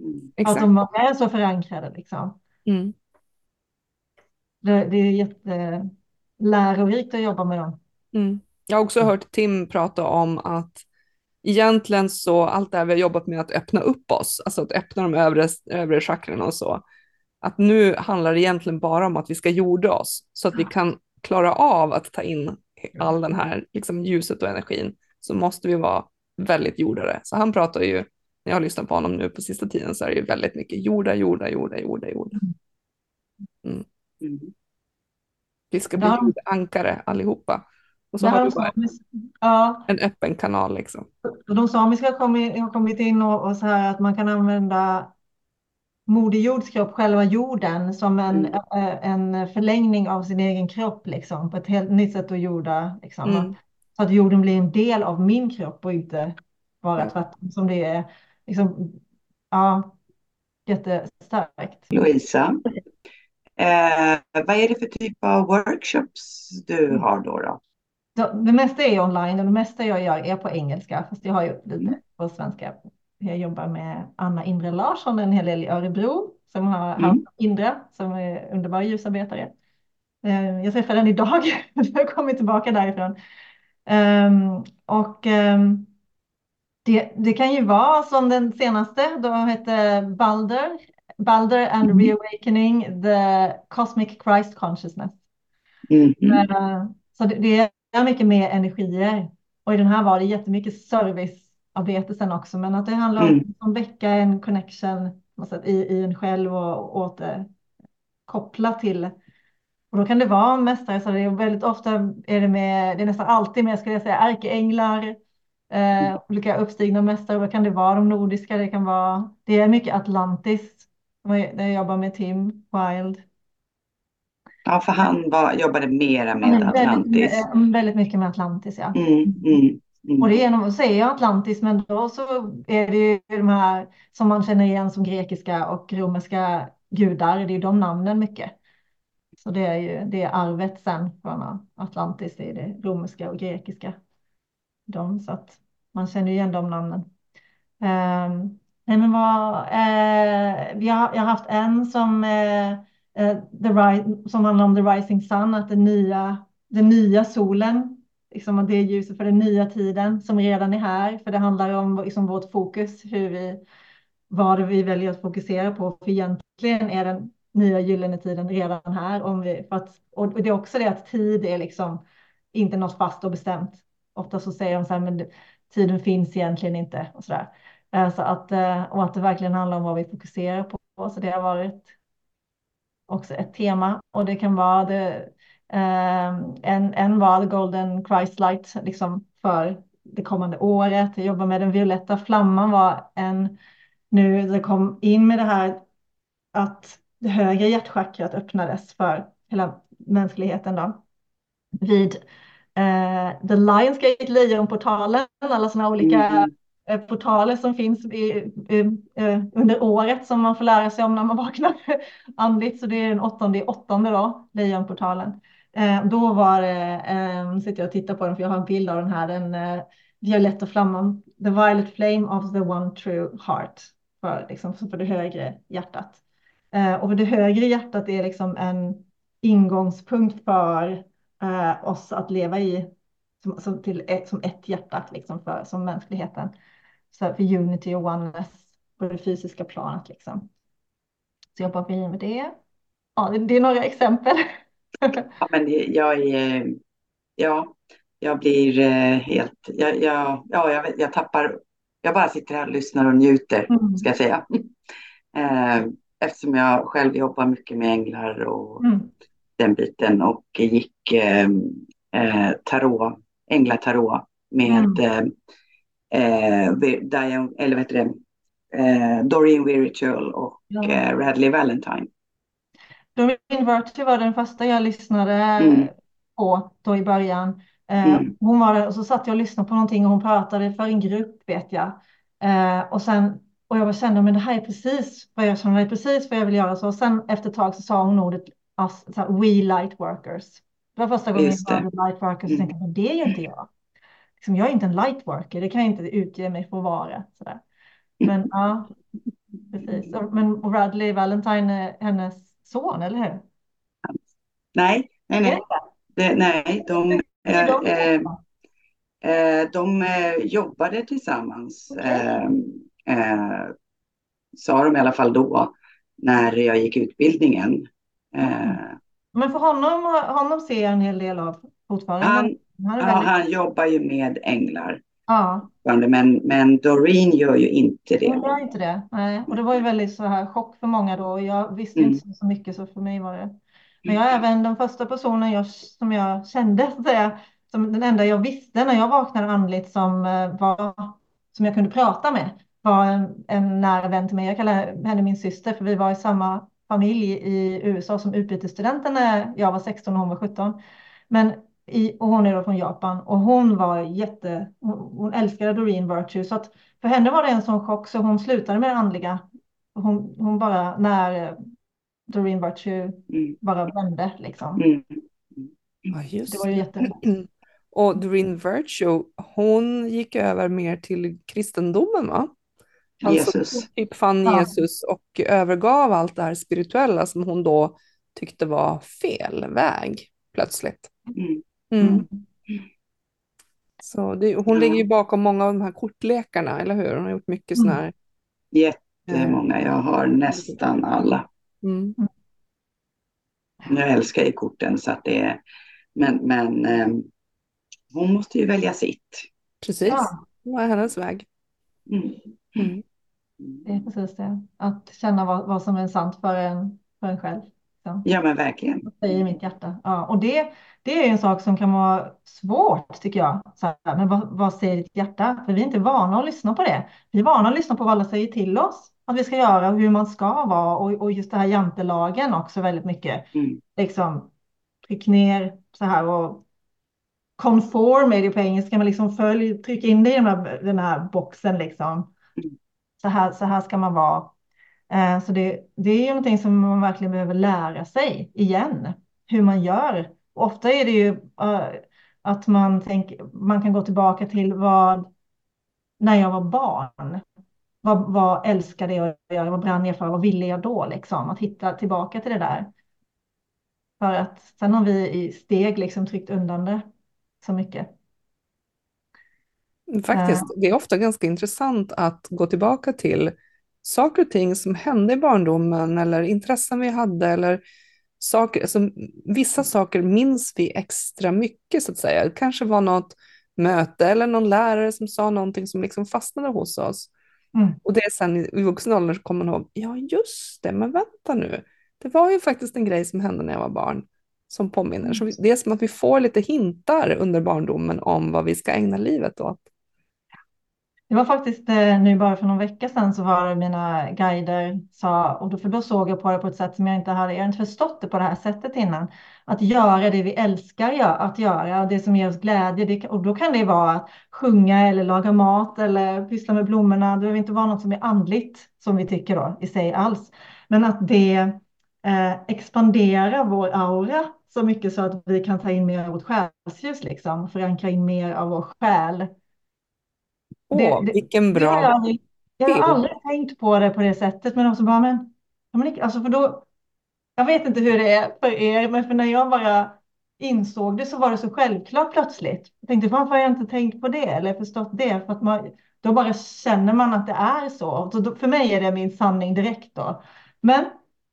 Mm, att de är så förankrade liksom. Mm. Det, det, är jättelärorikt att jobba med dem. Mm. Jag har också mm. hört Tim prata om att egentligen så allt det här vi har jobbat med att öppna upp oss, alltså att öppna de övre, övre chakrarna och så, att nu handlar det egentligen bara om att vi ska jorda oss så att vi kan klara av att ta in all den här liksom, ljuset och energin så måste vi vara väldigt jordare. Så han pratar ju, när jag har lyssnat på honom nu på sista tiden så är det ju väldigt mycket jorda, jorda, jorda, jorda, jorda. Mm. mm. Vi ska bli ja. jordankare allihopa. Och så har vi bara ja. en öppen kanal liksom. De samiska har kommit, kommit in och, och så här att man kan använda Moder Jords kropp, själva jorden, som en, mm. en förlängning av sin egen kropp, liksom, på ett helt nytt sätt att jorda. Liksom. Mm. Så att jorden blir en del av min kropp och inte bara tvärtom som det är. Liksom, ja, jättestarkt. Louisa, eh, vad är det för typ av workshops du mm. har då? då? Det mesta är online och det mesta jag gör är på engelska, fast jag har ju lite mm. på svenska jag jobbar med Anna Indre Larsson en hel del i Örebro som har mm. haft Indre som är underbar ljusarbetare. Eh, jag träffade henne idag, (laughs) jag har kommit tillbaka därifrån. Um, och um, det, det, kan ju vara som den senaste, då hette Balder, Balder and mm. Reawakening the Cosmic Christ Consciousness. Mm. Så det, det, är mycket mer energier. Och i den här var det jättemycket service arbete sen också, men att det handlar mm. om att väcka en connection i, i en själv och återkoppla till. Och då kan det vara mästare, så det är väldigt ofta är det med, det är nästan alltid med, skulle jag säga, ärkeänglar, eh, mm. olika uppstigna mästare, då kan det vara de nordiska, det kan vara, det är mycket atlantiskt, där jag jobbar med Tim Wild. Ja, för han var, jobbade mera med Atlantis. Väldigt, väldigt mycket med Atlantis, ja. Mm, mm. Mm. Och det är genom att säga Atlantis, men då så är det ju de här som man känner igen som grekiska och romerska gudar. Det är ju de namnen mycket. Så det är ju det är arvet sen från Atlantis, det är det romerska och grekiska. De, så att man känner igen de namnen. Um, nej men vad, eh, vi har, jag har haft en som, eh, eh the, som handlar om the rising sun, att den nya, den nya solen, liksom det är ljuset för den nya tiden som redan är här, för det handlar om liksom, vårt fokus, hur vi, vad vi väljer att fokusera på, för egentligen är den nya gyllene tiden redan här. Om vi, för att, och det är också det att tid är liksom inte något fast och bestämt. Ofta så säger de så här, men tiden finns egentligen inte och så där. Eh, så att, eh, och att det verkligen handlar om vad vi fokuserar på. Så det har varit också ett tema och det kan vara det, en, en var Golden Christ Light liksom för det kommande året. Jag jobbar med den violetta flamman var en nu det kom in med det här att det högre hjärtchakrat öppnades för hela mänskligheten då. Vid eh, The Lionsgate, Lejonportalen, alla sådana olika mm. eh, portaler som finns i, i, eh, under året som man får lära sig om när man vaknar (laughs) andligt. Så det är den åttonde åttonde då, Lejonportalen. Eh, då var det, eh, sitter jag och tittar på den för jag har en bild av den här, den eh, violetta flamman, the violet flame of the one true heart, för, liksom, för det högre hjärtat. Eh, och det högre hjärtat är liksom en ingångspunkt för eh, oss att leva i som, som, till ett, som ett hjärta liksom för, som mänskligheten. Så för unity och oneness på det fysiska planet. Liksom. Så jag bara vi med det. Ja, det, det är några exempel. (laughs) ja, men jag är, ja, jag blir eh, helt, jag, jag, ja, jag, jag tappar, jag bara sitter här och lyssnar och njuter, mm. ska jag säga. (laughs) Eh, eftersom jag själv jobbar mycket med änglar och mm. den biten och gick eh, eh tarot, änglatarot med mm. eh, Diane, eller vet det, eh, Doreen Virtual och ja. eh, Radley Valentine. Doreen Virtual var den första jag lyssnade mm. på då i början. Eh, mm. Hon var där och så satt jag och lyssnade på någonting och hon pratade för en grupp vet jag. Eh, och sen och jag kände men det här är precis vad jag känner, det är precis vad jag vill göra. Så sen efter ett tag så sa hon ordet så här, we light workers. Det var första gången jag hörde light workers och tänkte mm. det är ju inte jag. Liksom, jag är inte en light worker, det kan jag inte utge mig för att vara. Så där. Men ja, precis. Men Radley Valentine är hennes son, eller hur? Nej, nej, nej. Det, nej, de, äh, äh, de äh, jobbade tillsammans. Okay eh, sa de i alla fall då, när jag gick utbildningen. Eh, Men för honom, honom ser jag en hel del av fortfarande. Han, han, ja, han jobbar ju med änglar. Ja. Men, men Doreen gör ju inte det. Hon gör inte det. Nej. Och det var ju väldigt så här chock för många då. Jag visste mm. inte så mycket så för mig var det. Men jag är även den första personen jag, som jag kände, så säga, som den enda jag visste när jag vaknade andligt som, eh, var, som jag kunde prata med var en, en nära vän till mig. Jag kallar henne min syster för vi var i samma familj i USA som utbytesstudenter när jag var 16 och hon var 17. Men i, och hon är då från Japan och hon var jätte, hon, hon älskade Doreen Virtue så att för henne var det en sån chock så hon slutade med det andliga. Hon, hon bara när Doreen Virtue mm. bara vände liksom. Mm. Ja, just. Det var ju jätte... (clears throat) Och Doreen Virtue, hon gick över mer till kristendomen va? Han Jesus. typ fann ja. Jesus och övergav allt det här spirituella som hon då tyckte var fel väg plötsligt. Mm. Mm. mm. Så det, hon ja. ligger ju bakom många av de här kortlekarna, eller hur? Hon har gjort mycket sådana här. Jättemånga, jag har nästan alla. Mm. Jag älskar ju korten så att det är, men, men eh, hon måste ju välja sitt. Precis, ja. det var hennes väg. Mm. Mm. Det är precis det. Att känna vad, vad som är sant för en, för en själv. Så. Ja men verkligen. I mitt hjärta. Ja, och det, det är en sak som kan vara svårt tycker jag. Så här, men vad, vad säger ditt hjärta? För vi är inte vana att lyssna på det. Vi är vana att lyssna på vad alla säger till oss. Att vi ska göra och hur man ska vara. Och, och just det här jantelagen också väldigt mycket. Mm. Liksom tryck ner så här och conform är det på engelska. Men liksom följ, tryck in dig i den här, den här boxen liksom. Mm så här, så här ska man vara. Eh, så det, det är ju någonting som man verkligen behöver lära sig igen, hur man gör. Ofta är det ju uh, att man, tänker, man kan gå tillbaka till vad, när jag var barn. vad, vad älskade jag att göra, vad brann jag för, vad ville jag då liksom? Att hitta tillbaka till det där. För att sen har vi i steg liksom tryckt undan det så mycket. Faktiskt, det är ofta ganska intressant att gå tillbaka till saker och ting som hände i barndomen eller intressen vi hade eller saker, alltså, vissa saker minns vi extra mycket så att säga. Det kanske var något möte eller någon lärare som sa någonting som liksom fastnade hos oss. Mm. Och det är sen i vuxen ålder så kommer man ihåg, ja just det, men vänta nu, det var ju faktiskt en grej som hände när jag var barn som påminner. Så det är som att vi får lite hintar under barndomen om vad vi ska ägna livet åt. Det var faktiskt eh, nu bara för någon vecka sedan så var det mina guider sa, och då, för då såg jag på det på ett sätt som jag inte hade, jag hade inte förstått det på det här sättet innan. Att göra det vi älskar att göra och det som ger oss glädje. Det, och då kan det vara att sjunga eller laga mat eller pyssla med blommorna. Det behöver inte vara något som är andligt som vi tycker då i sig alls. Men att det eh, expanderar vår aura så mycket så att vi kan ta in mer av vårt själsljus, liksom, förankra in mer av vår själ Åh, det, vilken bra jag, aldrig, jag har aldrig tänkt på det på det sättet, men också bara, men, alltså för då, jag vet inte hur det är för er, men för när jag bara insåg det så var det så självklart plötsligt. Jag tänkte, varför har jag inte tänkt på det eller förstått det? För att man, då bara känner man att det är så. så då, för mig är det min sanning direkt då. Men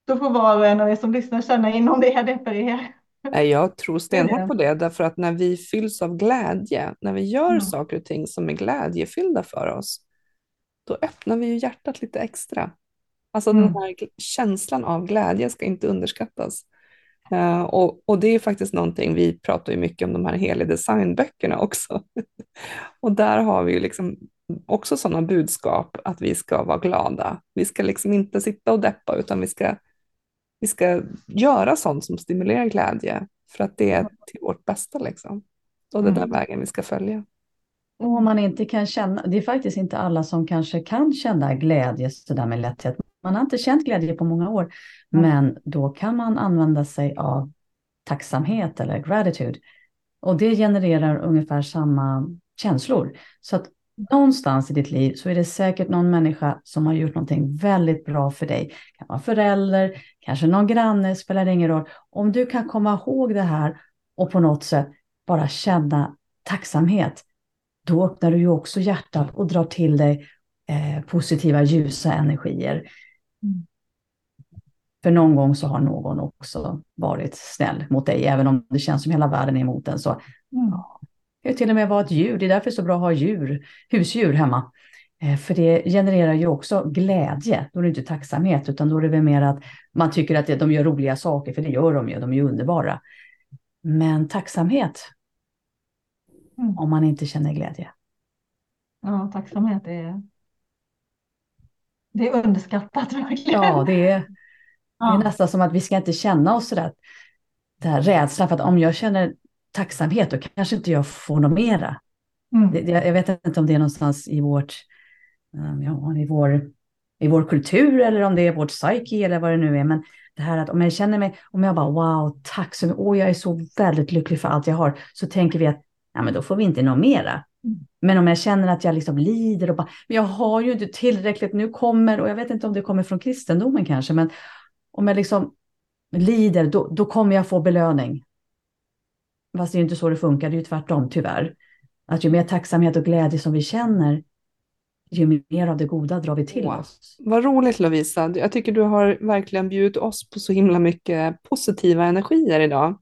då får var och en av er som lyssnar känna in om det är det för er. Jag tror stenhårt på det, därför att när vi fylls av glädje, när vi gör mm. saker och ting som är glädjefyllda för oss, då öppnar vi ju hjärtat lite extra. Alltså mm. den här känslan av glädje ska inte underskattas. Uh, och, och, det är faktiskt någonting, vi pratar ju mycket om de här heliga designböckerna också. (laughs) och där har vi ju liksom också sådana budskap att vi ska vara glada. Vi ska liksom inte sitta och deppa utan vi ska vi ska göra sånt som stimulerar glädje för att det är till vårt bästa. Liksom. Och det är den mm. vägen vi ska följa. Och om man inte kan känna, det är faktiskt inte alla som kanske kan känna glädje sådär med lätthet. Man har inte känt glädje på många år, mm. men då kan man använda sig av tacksamhet eller gratitude. Och det genererar ungefär samma känslor. Så att någonstans i ditt liv så är det säkert någon människa som har gjort någonting väldigt bra för dig. Det kan vara förälder, kanske någon granne, spelar ingen roll. Om du kan komma ihåg det här och på något sätt bara känna tacksamhet, då öppnar du ju också hjärtat och drar till dig eh, positiva ljusa energier. Mm. För någon gång så har någon också varit snäll mot dig, även om det känns som hela världen är emot en. Så mm. Det till och med vara ett djur. Det är därför det är så bra att ha djur, husdjur hemma. Eh, för det genererar ju också glädje. Då är det inte tacksamhet, utan då är det väl mer att man tycker att de gör roliga saker, för det gör de ju. De är ju underbara. Men tacksamhet, mm. om man inte känner glädje. Ja, tacksamhet är, det är underskattat verkligen. Ja, det är, det är nästan som att vi ska inte känna oss sådär, det här rädslan för att om jag känner tacksamhet, då kanske inte jag får något mera. Mm. Det, jag vet inte om det är någonstans i vårt, um, ja, i vår, i vår kultur eller om det är vårt psyke eller vad det nu är. Men det här att om jag känner mig, om jag bara wow, tack så mycket, åh, jag är så väldigt lycklig för allt jag har, så tänker vi att ja, men då får vi inte något mera. Mm. Men om jag känner att jag liksom lider och bara, men jag har ju inte tillräckligt, nu kommer, och jag vet inte om det kommer från kristendomen kanske, men om jag liksom lider, då, då kommer jag få belöning. Fast det är inte så det funkar, det är ju tvärtom tyvärr. Att ju mer tacksamhet och glädje som vi känner, ju mer av det goda drar vi till wow. oss. Vad roligt Lovisa. Jag tycker du har verkligen bjudit oss på så himla mycket positiva energier idag.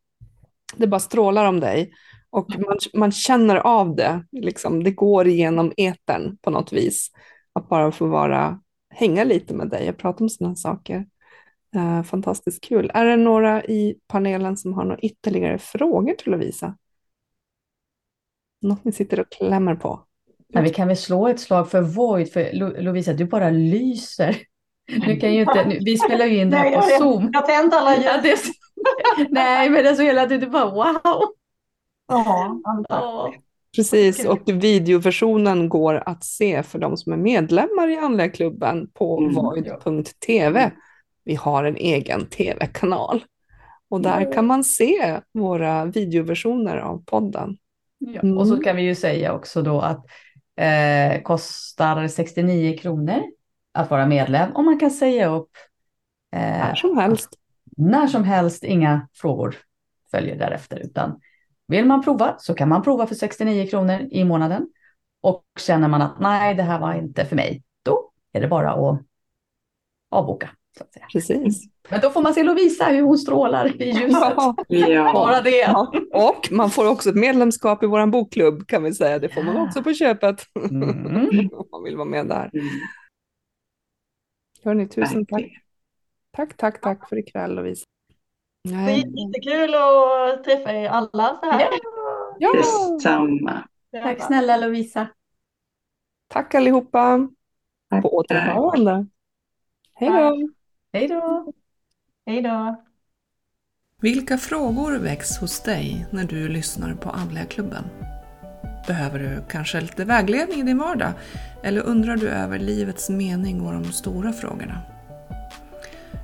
Det bara strålar om dig och man, man känner av det. Liksom, det går igenom eten på något vis. Att bara få vara, hänga lite med dig och prata om sådana saker. Uh, fantastiskt kul. Är det några i panelen som har några ytterligare frågor till Lovisa? Något ni sitter och klämmer på? Ja, vi kan väl slå ett slag för Void, för Lovisa, du bara lyser. (laughs) Nu kan ju inte, nu, vi spelar ju in det här på Zoom. Jag har tänt alla ljus. (laughs) Nej, men det är så hela tiden bara wow. Ja, ja. Precis, och videoversionen går att se för de som är medlemmar i Andliga klubben på mm, void.tv vi har en egen tv-kanal. Och där kan man se våra videoversioner av podden. Ja, och så mm. kan vi ju säga också då att Eh, kostar 69 kronor att vara medlem och man kan säga upp eh, när som helst. När som helst, inga frågor följer därefter, utan vill man prova så kan man prova för 69 kronor i månaden. Och känner man att nej, det här var inte för mig, då är det bara att avboka. Så att säga. Precis. Men då får man se Lovisa hur hon strålar i ljuset. Ja. Bara det. Ja. Och man får också ett medlemskap i vår bokklubb kan vi säga. Det får man också på köpet. Mm. (laughs) Om man vill vara med där. Mm. Hörni, tusen tack. Tack, tack, tack för ikväll Lovisa. Det är jättekul att träffa er alla så här. Ja. Detsamma. Tack snälla Lovisa. Tack allihopa. Tack, på återhörande. Hej då. Hej då. Hej då. Vilka frågor väcks hos dig när du lyssnar på Andliga klubben? Behöver du kanske lite vägledning i din vardag? Eller undrar du över livets mening och de stora frågorna?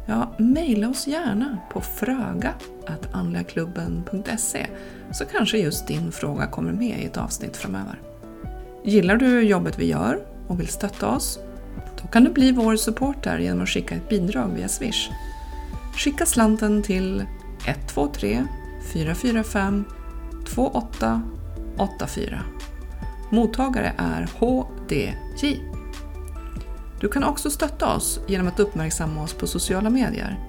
Ja, mejla oss gärna på fröga.andligaklubben.se så kanske just din fråga kommer med i ett avsnitt framöver. Gillar du jobbet vi gör och vill stötta oss? Då kan du bli vår supporter genom att skicka ett bidrag via Swish. Skicka slanten till 123 445 2884. Mottagare är HDJ. Du kan också stötta oss genom att uppmärksamma oss på sociala medier.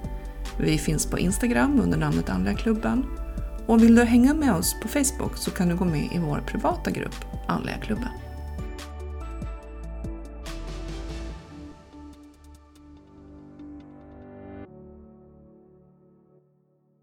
Vi finns på Instagram under namnet andligaklubben. och vill du hänga med oss på Facebook så kan du gå med i vår privata grupp Andliga klubben.